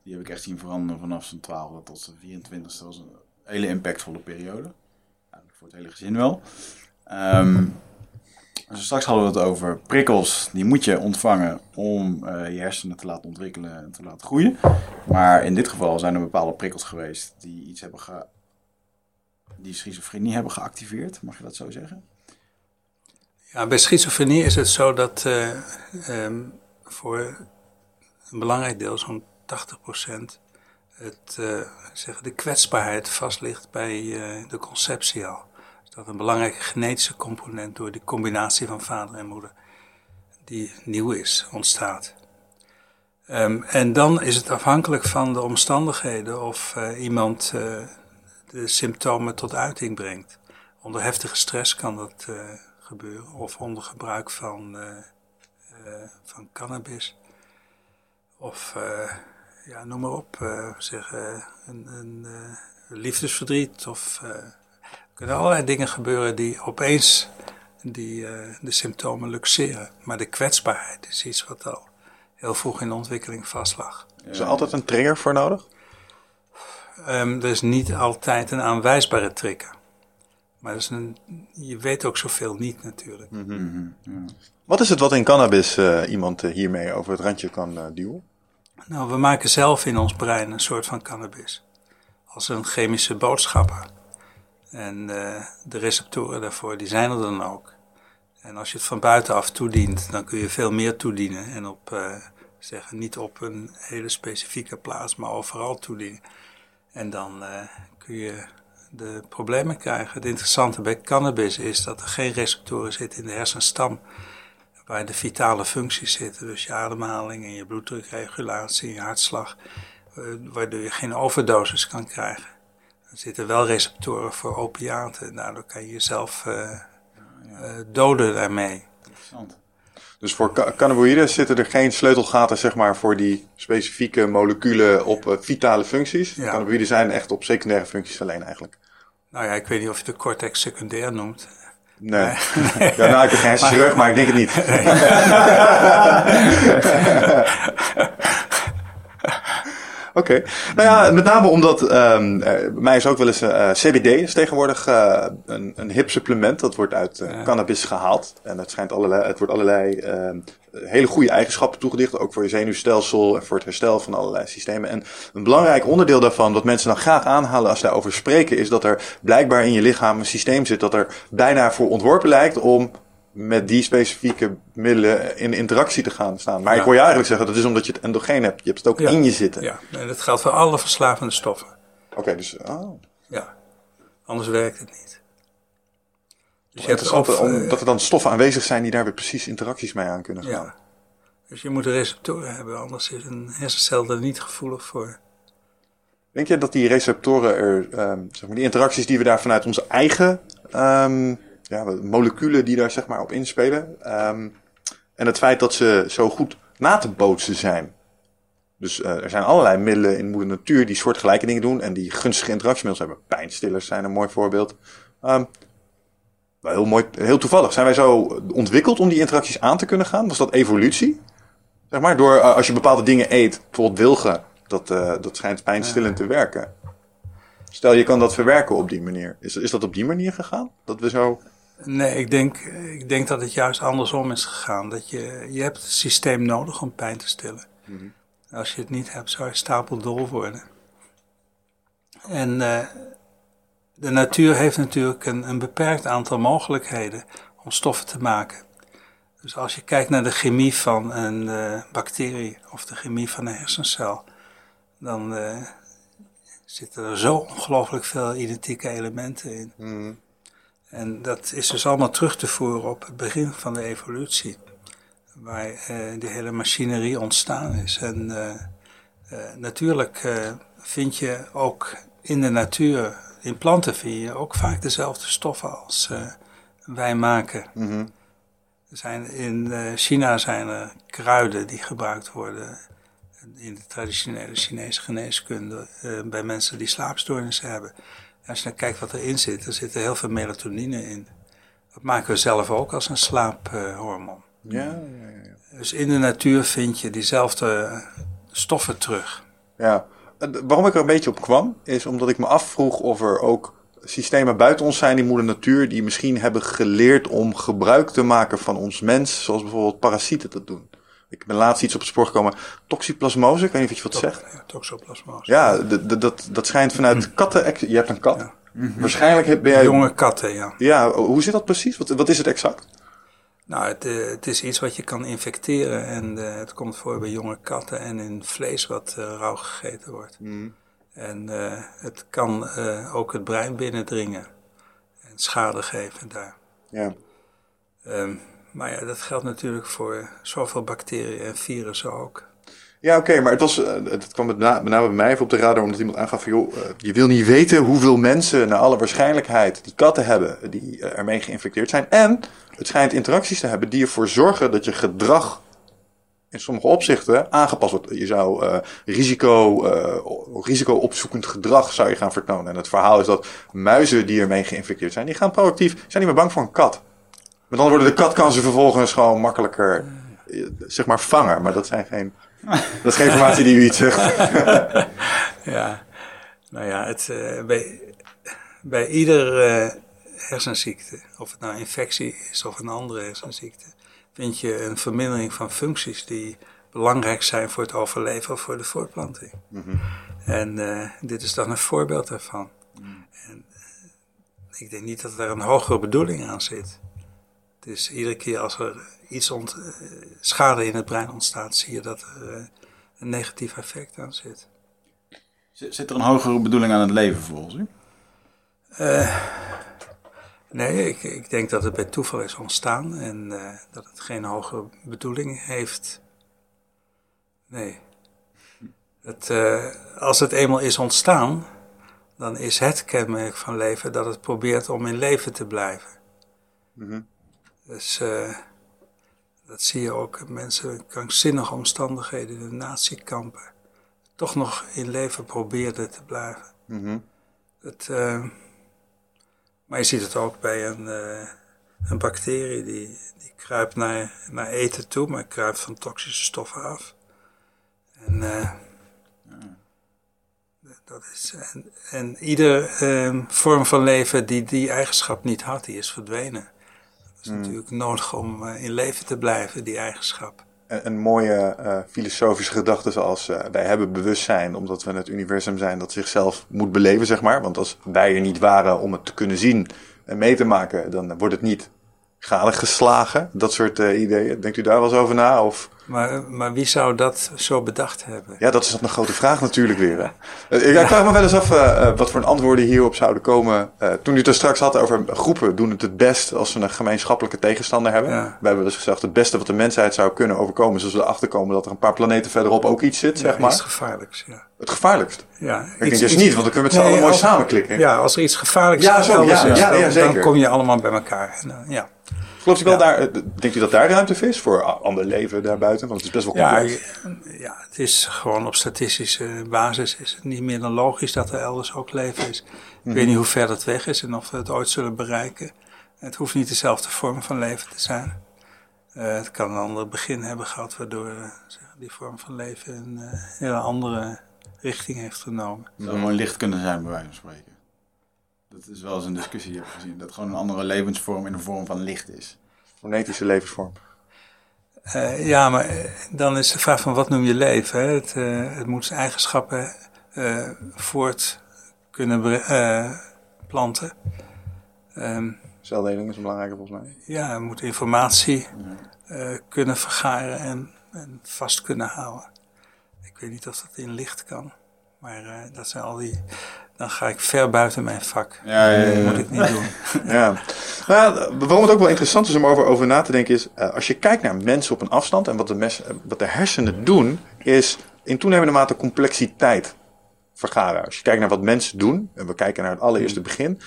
Die heb ik echt zien veranderen vanaf zijn 12e tot zijn 24e. Dat was een hele impactvolle periode. Nou, voor het hele gezin wel. Dus straks hadden we het over prikkels. Die moet je ontvangen om je hersenen te laten ontwikkelen en te laten groeien. Maar in dit geval zijn er bepaalde prikkels geweest die iets hebben. Die schizofrenie hebben geactiveerd. Mag je dat zo zeggen? Ja, bij schizofrenie is het zo dat eh, ehm, voor een belangrijk deel, zo'n 80%, het, eh, zeggen, de kwetsbaarheid vast ligt bij eh, de conceptie al. Dus dat een belangrijke genetische component door die combinatie van vader en moeder, die nieuw is, ontstaat. Ehm, en dan is het afhankelijk van de omstandigheden of iemand de symptomen tot uiting brengt. Onder heftige stress kan dat eh, gebeuren, of onder gebruik van, eh, eh, van cannabis. Of, ja, noem maar op, zeg, een, een liefdesverdriet. Of er kunnen allerlei dingen gebeuren die opeens die, de symptomen luxeren. Maar de kwetsbaarheid is iets wat al heel vroeg in de ontwikkeling vastlag. Is er altijd een trigger voor nodig? Ehm, er is niet altijd een aanwijsbare trigger. Maar is een, je weet ook zoveel niet natuurlijk. Wat is het wat in cannabis eh, iemand eh, hiermee over het randje kan eh, duwen? Nou, we maken zelf in ons brein een soort van cannabis. Als een chemische boodschapper. En de receptoren daarvoor, die zijn er dan ook. En als je het van buitenaf toedient, dan kun je veel meer toedienen. En op, zeggen, niet op een hele specifieke plaats, maar overal toedienen. En dan eh, kun je de problemen krijgen. Het interessante bij cannabis is dat er geen receptoren zitten in de hersenstam waar de vitale functies zitten. Dus je ademhaling en je bloeddrukregulatie en je hartslag. eh, waardoor je geen overdosis kan krijgen. Er zitten wel receptoren voor opiaten. Daardoor kan je jezelf eh, doden daarmee. Interessant. Dus voor ca- cannabinoïden zitten er geen sleutelgaten zeg maar, voor die specifieke moleculen op eh, vitale functies. Ja. Cannabinoïden zijn echt op secundaire functies alleen eigenlijk. Nou ja, ik weet niet of je de cortex secundair noemt. Nee. ja, nou, ik ben geen hersenchirurg, maar ik denk het niet. Oké. Nou ja, met name omdat ehm, eh, bij mij is ook wel eens eh, CBD is tegenwoordig eh, een, een hip supplement. Dat wordt uit eh, cannabis gehaald. En het, schijnt allerlei, het wordt allerlei ehm, hele goede eigenschappen toegedicht. Ook voor je zenuwstelsel en voor het herstel van allerlei systemen. En een belangrijk onderdeel daarvan, wat mensen dan graag aanhalen als ze daarover spreken, is dat er blijkbaar in je lichaam een systeem zit dat er bijna voor ontworpen lijkt om met die specifieke middelen in interactie te gaan staan. Maar ik hoor je eigenlijk zeggen, dat is omdat je het endogeen hebt. Je hebt het ook Ja. in je zitten. Ja, en dat geldt voor alle verslavende stoffen. Oké, dus... Oh. Ja, anders werkt het niet. Dus je hebt Interessant, of, om, eh, dat er dan stoffen aanwezig zijn die daar weer precies interacties mee aan kunnen gaan. Ja. Dus je moet receptoren hebben, anders is een hersencel er niet gevoelig voor. Denk je dat die receptoren er, ehm, zeg maar, die interacties die we daar vanuit onze eigen ehm, ja, moleculen die daar zeg maar op inspelen. Um, en het feit dat ze zo goed na te bootsen zijn. Dus uh, er zijn allerlei middelen in moeder natuur die soortgelijke dingen doen en die gunstige interactiemiddelen hebben. Pijnstillers zijn een mooi voorbeeld. Um, wel heel mooi, heel toevallig. Zijn wij zo ontwikkeld om die interacties aan te kunnen gaan? Was dat evolutie? Zeg maar, door uh, als je bepaalde dingen eet, bijvoorbeeld wilgen, dat, uh, dat schijnt pijnstillend te werken. Stel, je kan dat verwerken op die manier. Is, is dat op die manier gegaan? Dat we zo... Nee, ik denk, ik denk dat het juist andersom is gegaan. Dat je, je hebt het systeem nodig om pijn te stillen. Mm -hmm. Als je het niet hebt, zou je stapeldol worden. En uh, de natuur heeft natuurlijk een, een beperkt aantal mogelijkheden om stoffen te maken. Dus als je kijkt naar de chemie van een uh, bacterie of de chemie van een hersencel, dan uh, zitten er zo ongelooflijk veel identieke elementen in. Mm. En dat is dus allemaal terug te voeren op het begin van de evolutie, waar uh, die hele machinerie ontstaan is. En natuurlijk vind je ook in de natuur, in planten vind je ook vaak dezelfde stoffen als wij maken. Mm -hmm. Er zijn, in China zijn er kruiden die gebruikt worden in de traditionele Chinese geneeskunde bij mensen die slaapstoornissen hebben. Als je dan kijkt wat erin zit, er zit heel veel melatonine in. Dat maken we zelf ook als een slaaphormoon. ja, ja, ja, Dus in de natuur vind je diezelfde stoffen terug. Ja, waarom ik er een beetje op kwam, is omdat ik me afvroeg of er ook systemen buiten ons zijn in moeder natuur die misschien hebben geleerd om gebruik te maken van ons mens, zoals bijvoorbeeld parasieten dat doen. Ik ben laatst iets op het spoor gekomen. Toxoplasmose, ik weet niet of je wat zegt. Ja, toxoplasmose. Ja, dat, dat schijnt vanuit hm. katten. Je hebt een kat. Ja. Waarschijnlijk ben jij. Jonge katten, ja. Ja, hoe zit dat precies? Wat, wat is het exact? Nou, het, uh, het is iets wat je kan infecteren. En uh, het komt voor bij jonge katten en in vlees wat uh, rauw gegeten wordt. Mm. En het kan ook het brein binnendringen en schade geven daar. Ja. Um, maar ja, dat geldt natuurlijk voor zoveel bacteriën en virussen ook. Ja, oké, maar het, was, uh, het kwam met, na, met name bij mij even op de radar omdat iemand aangaf van, joh, uh, je wil niet weten hoeveel mensen naar alle waarschijnlijkheid die katten hebben die uh, ermee geïnfecteerd zijn. En het schijnt interacties te hebben die ervoor zorgen dat je gedrag in sommige opzichten aangepast wordt. Je zou risico, risico-opzoekend gedrag zou je gaan vertonen. En het verhaal is dat muizen die ermee geïnfecteerd zijn, die gaan proactief, zijn niet meer bang voor een kat. Met andere woorden, de kat kan ze vervolgens gewoon makkelijker, zeg maar, vangen. Maar dat, zijn geen, dat is geen informatie die u iets zegt. ja, nou ja, het, uh, bij, bij ieder uh, hersenziekte, of het nou infectie is of een andere hersenziekte, vind je een vermindering van functies die belangrijk zijn voor het overleven of voor de voortplanting. Mm -hmm. En uh, dit is dan een voorbeeld daarvan. Mm. En, ik denk niet dat er een hogere bedoeling aan zit. Dus iedere keer als er iets ont, uh, schade in het brein ontstaat, zie je dat er uh, een negatief effect aan zit. Zit er een hogere bedoeling aan het leven volgens u? Uh, nee, ik, ik, denk dat het bij toeval is ontstaan en dat het geen hogere bedoeling heeft. Nee. Het, als het eenmaal is ontstaan, dan is het kenmerk van leven dat het probeert om in leven te blijven. Mm -hmm. Dus uh, dat zie je ook. Mensen in krankzinnige omstandigheden in de natiekampen toch nog in leven probeerden te blijven. Mm -hmm. het, uh, maar je ziet het ook bij een, uh, een bacterie die, die kruipt naar, naar eten toe, maar kruipt van toxische stoffen af. En, dat is, en, en ieder vorm van leven die die eigenschap niet had, die is verdwenen is mm. natuurlijk nodig om uh, in leven te blijven, die eigenschap. Een, een mooie uh, filosofische gedachte zoals uh, wij hebben bewustzijn omdat we het universum zijn dat zichzelf moet beleven, zeg maar. Want als wij er niet waren om het te kunnen zien en mee te maken, dan wordt het niet galig geslagen. Dat soort ideeën. Denkt u daar wel eens over na? Of Maar, maar wie zou dat zo bedacht hebben? Ja, dat is dan een grote vraag natuurlijk weer. Hè? Eh, Ik, vraag me wel eens af eh, eh, wat voor antwoorden hierop zouden komen. Toen u het er straks had over groepen doen het het best als ze een gemeenschappelijke tegenstander hebben. Ja. We hebben dus gezegd, het beste wat de mensheid zou kunnen overkomen is als we erachter komen dat er een paar planeten verderop ook iets zit, zeg maar. Iets gevaarlijks, ja. Het gevaarlijkst. ja Ik denk dus niet, want dan kunnen we het z'n allen mooi samenklikken. Ja, als er iets gevaarlijks Ja, zo, is, ja, dan, dan kom je allemaal bij elkaar. Eh, ja. Gelooft u wel Ja. daar, eh, denkt u dat daar ruimte voor is voor ander leven daarbuiten? Want het is best wel Ja, complex. je- ja, het is gewoon op statistische basis is het niet meer dan logisch dat er elders ook leven is. Ik Mhm. weet niet hoe ver dat weg is en of we het ooit zullen bereiken. Het hoeft niet dezelfde vorm van leven te zijn. Eh, het kan een ander begin hebben gehad, waardoor eh, zeg, die vorm van leven een eh, hele andere richting heeft genomen. Het zou mooi licht kunnen zijn, bij wijze van spreken. Dat is wel eens een discussie, ik gezien. Dat gewoon een andere levensvorm in de vorm van licht is. Fonetische levensvorm. Eh, ja, maar eh, dan is de vraag van wat noem je leven? Hè? Het, eh, het moet zijn eigenschappen eh, voort kunnen eh, planten. Ehm, Celdeling is een belangrijke volgens mij. ja, het moet informatie eh, kunnen vergaren en, en vast kunnen houden. Ik weet niet of dat in licht kan, maar eh, dat zijn al die. Dan ga ik ver buiten mijn vak. Ja, ja, ja. Dat moet ik niet doen. Ja. Nou, waarom het ook wel interessant is om over, over na te denken is, eh, als je kijkt naar mensen op een afstand en wat de, mes, eh, wat de hersenen doen, is in toenemende mate complexiteit vergaren. Als je kijkt naar wat mensen doen, en we kijken naar het allereerste begin,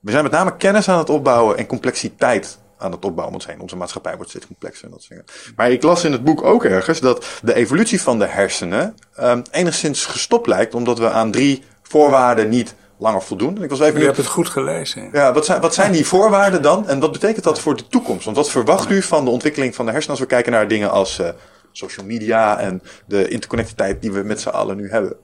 we zijn met name kennis aan het opbouwen en complexiteit aan het opbouwen heen. Onze maatschappij wordt steeds complexer en dat soort dingen. Maar ik las in het boek ook ergens dat de evolutie van de hersenen ehm, enigszins gestopt lijkt, omdat we aan drie voorwaarden niet langer voldoen. En ik was even Je hebt het goed gelezen. ja, wat zijn, wat zijn die voorwaarden dan? En wat betekent dat voor de toekomst? Want wat verwacht u van de ontwikkeling van de hersenen als we kijken naar dingen als eh, social media en de interconnectiteit die we met z'n allen nu hebben?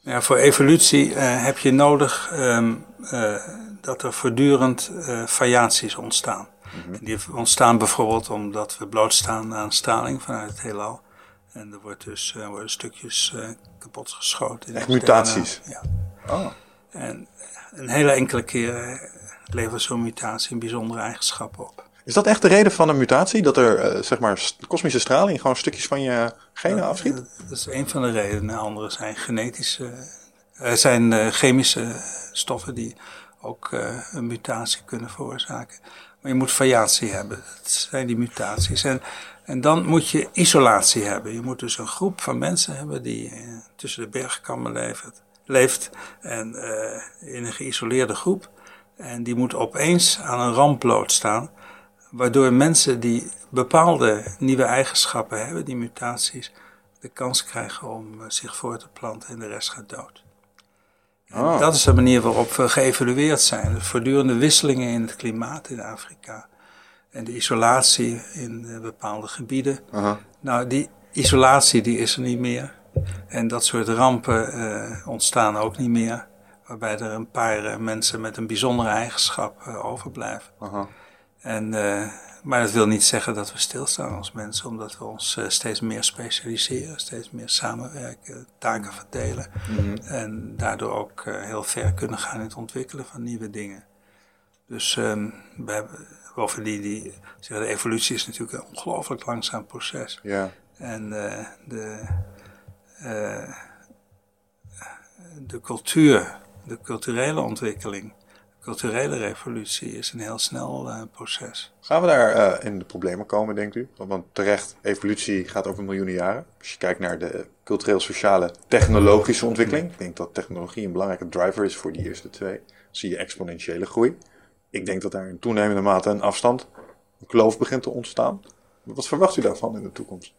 Ja, voor evolutie eh, heb je nodig ehm, eh, dat er voortdurend variaties ontstaan. En Die ontstaan bijvoorbeeld omdat we blootstaan aan straling vanuit het heelal. En er wordt dus, eh, worden stukjes eh, kapot geschoten. in Echt mutaties? Ja. Oh. En een hele enkele keer levert zo'n mutatie een bijzondere eigenschappen op. Is dat echt de reden van een mutatie? Dat er, eh, zeg maar, kosmische straling gewoon stukjes van je genen afschiet? Dat is een van de redenen. Andere zijn genetische, eh, zijn chemische stoffen die ook een mutatie kunnen veroorzaken. Maar je moet variatie hebben. Dat zijn die mutaties. En, en dan moet je isolatie hebben. Je moet dus een groep van mensen hebben die eh, tussen de bergkammen leeft, leeft en eh, in een geïsoleerde groep. En die moet opeens aan een ramp blootstaan. Waardoor mensen die bepaalde nieuwe eigenschappen hebben, die mutaties, de kans krijgen om eh, zich voor te planten en de rest gaat dood. Ah. Dat is de manier waarop we geëvalueerd zijn. De voortdurende wisselingen in het klimaat in Afrika. En de isolatie in eh, bepaalde gebieden. Nou, die isolatie die is er niet meer. En dat soort rampen eh, ontstaan ook niet meer. Waarbij er een paar eh, mensen met een bijzondere eigenschap overblijven. En, maar dat wil niet zeggen dat we stilstaan als mensen, omdat we ons eh, steeds meer specialiseren, steeds meer samenwerken, taken verdelen. En daardoor ook eh, heel ver kunnen gaan in het ontwikkelen van nieuwe dingen. Dus ehm we hebben, bovendien, die, zeg, de evolutie is natuurlijk een ongelooflijk langzaam proces. Ja. En eh, de, de cultuur, de culturele ontwikkeling, culturele revolutie is een heel snel eh, proces. Gaan we daar eh, in de problemen komen, denkt u? Want, want terecht, evolutie gaat over miljoenen jaren. Als je kijkt naar de cultureel-sociale technologische ontwikkeling. Ik denk dat technologie een belangrijke driver is voor die eerste twee. Zie je exponentiële groei. Ik denk dat daar in toenemende mate een afstand, een kloof begint te ontstaan. Wat verwacht u daarvan in de toekomst?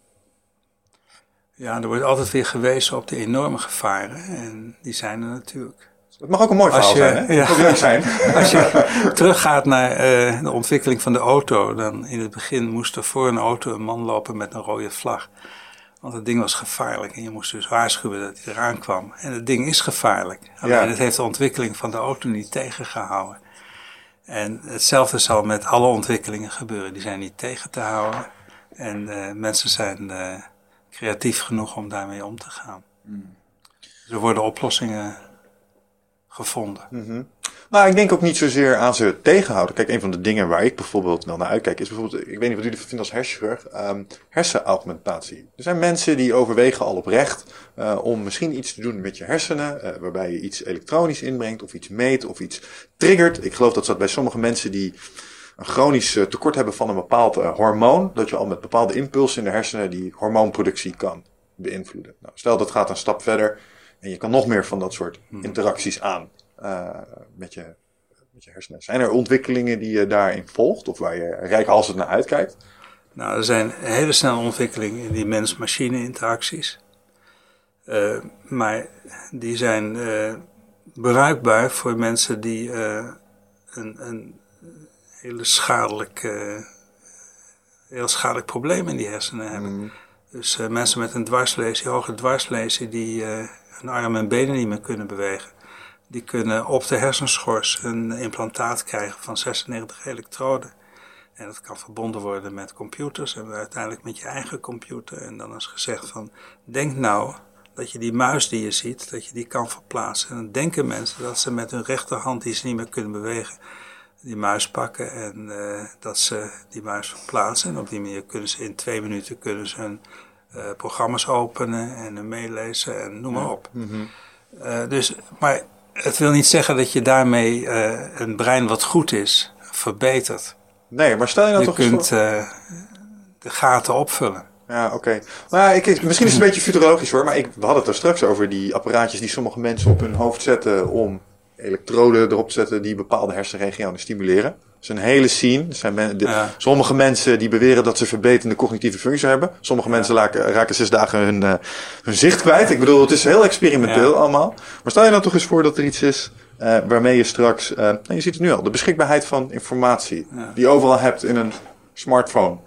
Ja, er wordt altijd weer gewezen op de enorme gevaren en die zijn er natuurlijk. Het mag ook een mooi Als verhaal je- zijn, hè? ja. Het leuk zijn. Als je teruggaat naar eh, de ontwikkeling van de auto, dan in het begin moest er voor een auto een man lopen met een rode vlag. Want het ding was gevaarlijk en je moest dus waarschuwen dat hij eraan kwam. En het ding is gevaarlijk. Alleen Ja. het heeft de ontwikkeling van de auto niet tegengehouden. En hetzelfde zal met alle ontwikkelingen gebeuren. Die zijn niet tegen te houden. En eh, mensen zijn eh, creatief genoeg om daarmee om te gaan. Hmm. Dus er worden oplossingen gevonden. Hm. Nou, ik denk ook niet zozeer aan ze tegenhouden. Kijk, een van de dingen waar ik bijvoorbeeld wel naar uitkijk is bijvoorbeeld, ik weet niet wat jullie vinden als hersenchirurg, um, hersenaugmentatie. Er zijn mensen die overwegen al oprecht uh, om misschien iets te doen met je hersenen, uh, waarbij je iets elektronisch inbrengt of iets meet of iets triggert. Ik geloof dat dat bij sommige mensen die een chronisch uh, tekort hebben van een bepaald hormoon, dat je al met bepaalde impulsen in de hersenen die hormoonproductie kan beïnvloeden. Nou, stel dat gaat een stap verder en je kan nog meer van dat soort hmm. interacties aan uh, met, je, met je hersenen. Zijn er ontwikkelingen die je daarin volgt of waar je rijkhalsend naar uitkijkt? Nou, er zijn hele snelle ontwikkelingen in die mens-machine interacties. Uh, maar die zijn uh, bruikbaar voor mensen die een, een hele schadelijk, heel schadelijk probleem in die hersenen hebben. Hmm. Dus mensen met een dwarslesie, hoge dwarslesie, die hun armen en benen niet meer kunnen bewegen. Die kunnen op de hersenschors een implantaat krijgen van 96 elektroden. En dat kan verbonden worden met computers en uiteindelijk met je eigen computer. En dan is gezegd van, denk nou dat je die muis die je ziet, dat je die kan verplaatsen. En dan denken mensen dat ze met hun rechterhand, die ze niet meer kunnen bewegen, die muis pakken en uh, dat ze die muis verplaatsen. En op die manier kunnen ze in twee minuten kunnen ze hun uh, programma's openen en meelezen en noem maar op. Mm dus, maar het wil niet zeggen dat je daarmee uh, een brein wat goed is, verbetert. Nee, maar stel je nou je toch kunt uh, de gaten opvullen. Ja, oké. Okay. Maar ik, misschien is het een beetje futurologisch hoor, maar ik, we hadden het er straks over die apparaatjes die sommige mensen op hun hoofd zetten om elektroden erop te zetten die bepaalde hersenregionen stimuleren. Dat is een hele scene. zijn men, ja. Sommige mensen die beweren dat ze verbeterde cognitieve functie hebben. Sommige mensen raken, raken zes dagen hun, uh, hun zicht kwijt. Ik bedoel, het is heel experimenteel ja. allemaal. Maar stel je nou toch eens voor dat er iets is uh, waarmee je straks, uh, nou, je ziet het nu al, de beschikbaarheid van informatie die je overal hebt in een smartphone.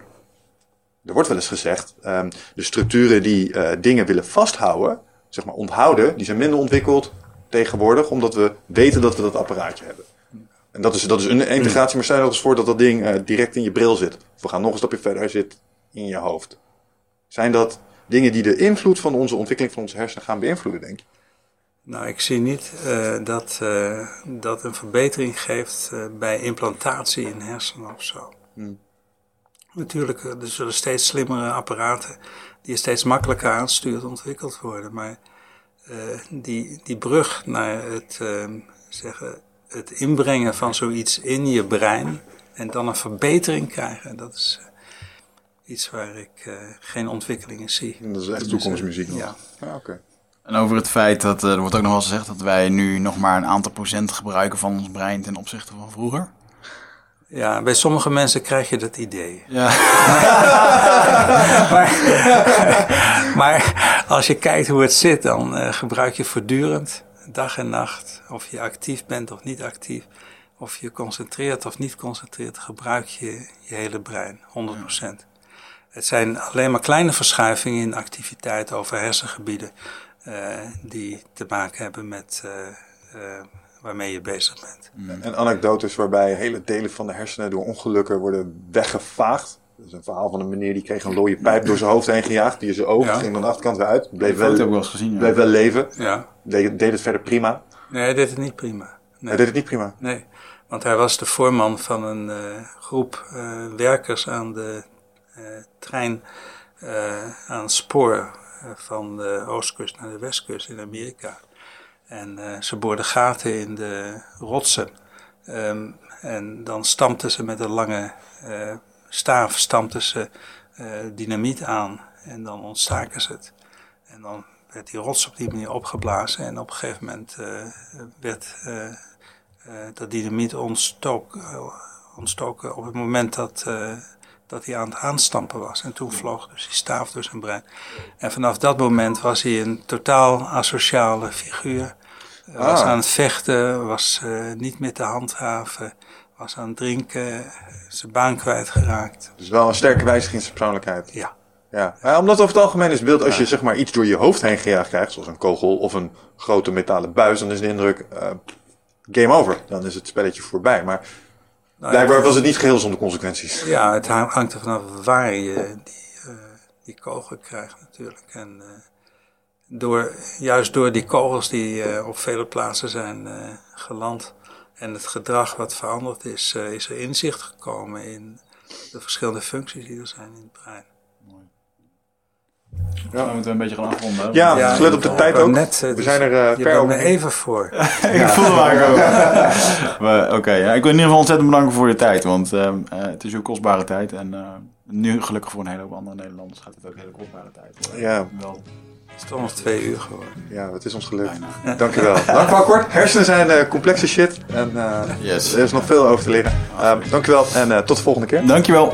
Er wordt wel eens gezegd, um, de structuren die dingen willen vasthouden, zeg maar onthouden, die zijn minder ontwikkeld tegenwoordig, omdat we weten dat we dat apparaatje hebben. En dat is, dat is een integratie, maar stel je nog eens voor dat dat ding uh, direct in je bril zit. we gaan nog een stapje verder, zit in je hoofd. Zijn dat dingen die de invloed van onze ontwikkeling van onze hersenen gaan beïnvloeden, denk je? Nou, ik zie niet uh, dat uh, dat een verbetering geeft bij implantatie in hersenen of zo. Hmm. Natuurlijk, er zullen steeds slimmere apparaten die je steeds makkelijker aanstuurt ontwikkeld worden. Maar die, die brug naar het ehm, zeggen, het inbrengen van zoiets in je brein en dan een verbetering krijgen, dat is uh, iets waar ik uh, geen ontwikkelingen zie. Dat is echt toekomstmuziek nog. Ja. ja Oké. En over het feit dat, er wordt ook nog wel gezegd dat wij nu nog maar een aantal procent gebruiken van ons brein ten opzichte van vroeger. Ja, bij sommige mensen krijg je dat idee. Ja. maar, maar, als je kijkt hoe het zit, dan uh, gebruik je voortdurend dag en nacht, of je actief bent of niet actief, of je concentreert of niet concentreert, gebruik je je hele brein, 100%. Het zijn alleen maar kleine verschuivingen in activiteit over hersengebieden uh, die te maken hebben met uh, waarmee je bezig bent. En anekdotes waarbij hele delen van de hersenen door ongelukken worden weggevaagd. Dat is een verhaal van een meneer die kreeg een looie pijp door zijn hoofd heen gejaagd. Die is zijn oog, ja. ging aan de achterkant weer uit. Bleef wel, wel, eens gezien, ja. bleef wel leven. Ja. Deed, deed het verder prima. Nee, hij deed het niet prima. Nee. Hij deed het niet prima? Nee, want hij was de voorman van een uh, groep uh, werkers aan de uh, trein, aan het spoor van de oostkust naar de westkust in Amerika. En ze boorden gaten in de rotsen. Um, en dan stampten ze met een lange staaf stampten ze uh, dynamiet aan en dan ontstaken ze het. En dan werd die rots op die manier opgeblazen en op een gegeven moment werd dat dynamiet ontstoken, ontstoken op het moment dat, dat hij aan het aanstampen was. En toen vloog dus die staaf door zijn brein. En vanaf dat moment was hij een totaal asociale figuur. Ah. Was aan het vechten, was niet meer te handhaven was aan het drinken, zijn baan kwijtgeraakt. Dus wel een sterke wijziging in zijn persoonlijkheid. Ja. Ja, ja omdat over het algemeen is het beeld, als je zeg maar iets door je hoofd heen gejaagd krijgt, zoals een kogel of een grote metalen buis, dan is de indruk, uh, game over. Dan is het spelletje voorbij. Maar nou, blijkbaar ja, was het niet geheel zonder consequenties. Ja, het hangt er vanaf waar je die, uh, die kogel krijgt natuurlijk. En uh, door, juist door die kogels die op vele plaatsen zijn geland, En het gedrag wat veranderd is, uh, is er inzicht gekomen in de verschillende functies die er zijn in het brein. Ja, we moeten een beetje gaan afronden. Ja, ja gelet op de tijd ook. Net, uh, we zijn er uh, je per me even voor. ik voel hem eigenlijk ook. Oké, ja, ik wil in ieder geval ontzettend bedanken voor je tijd. Want uh, het is uw kostbare tijd. En nu gelukkig voor een hele hoop andere Nederlanders gaat het ook hele kostbare tijd. Ja. Wel het is toch nog twee uur geworden. Ja, het is ons gelukt. Bijna. Dankjewel. Lang kort. Hersenen zijn uh, complexe shit. En uh, yes. er is nog veel over te leren. Uh, dankjewel en tot de volgende keer. Dankjewel.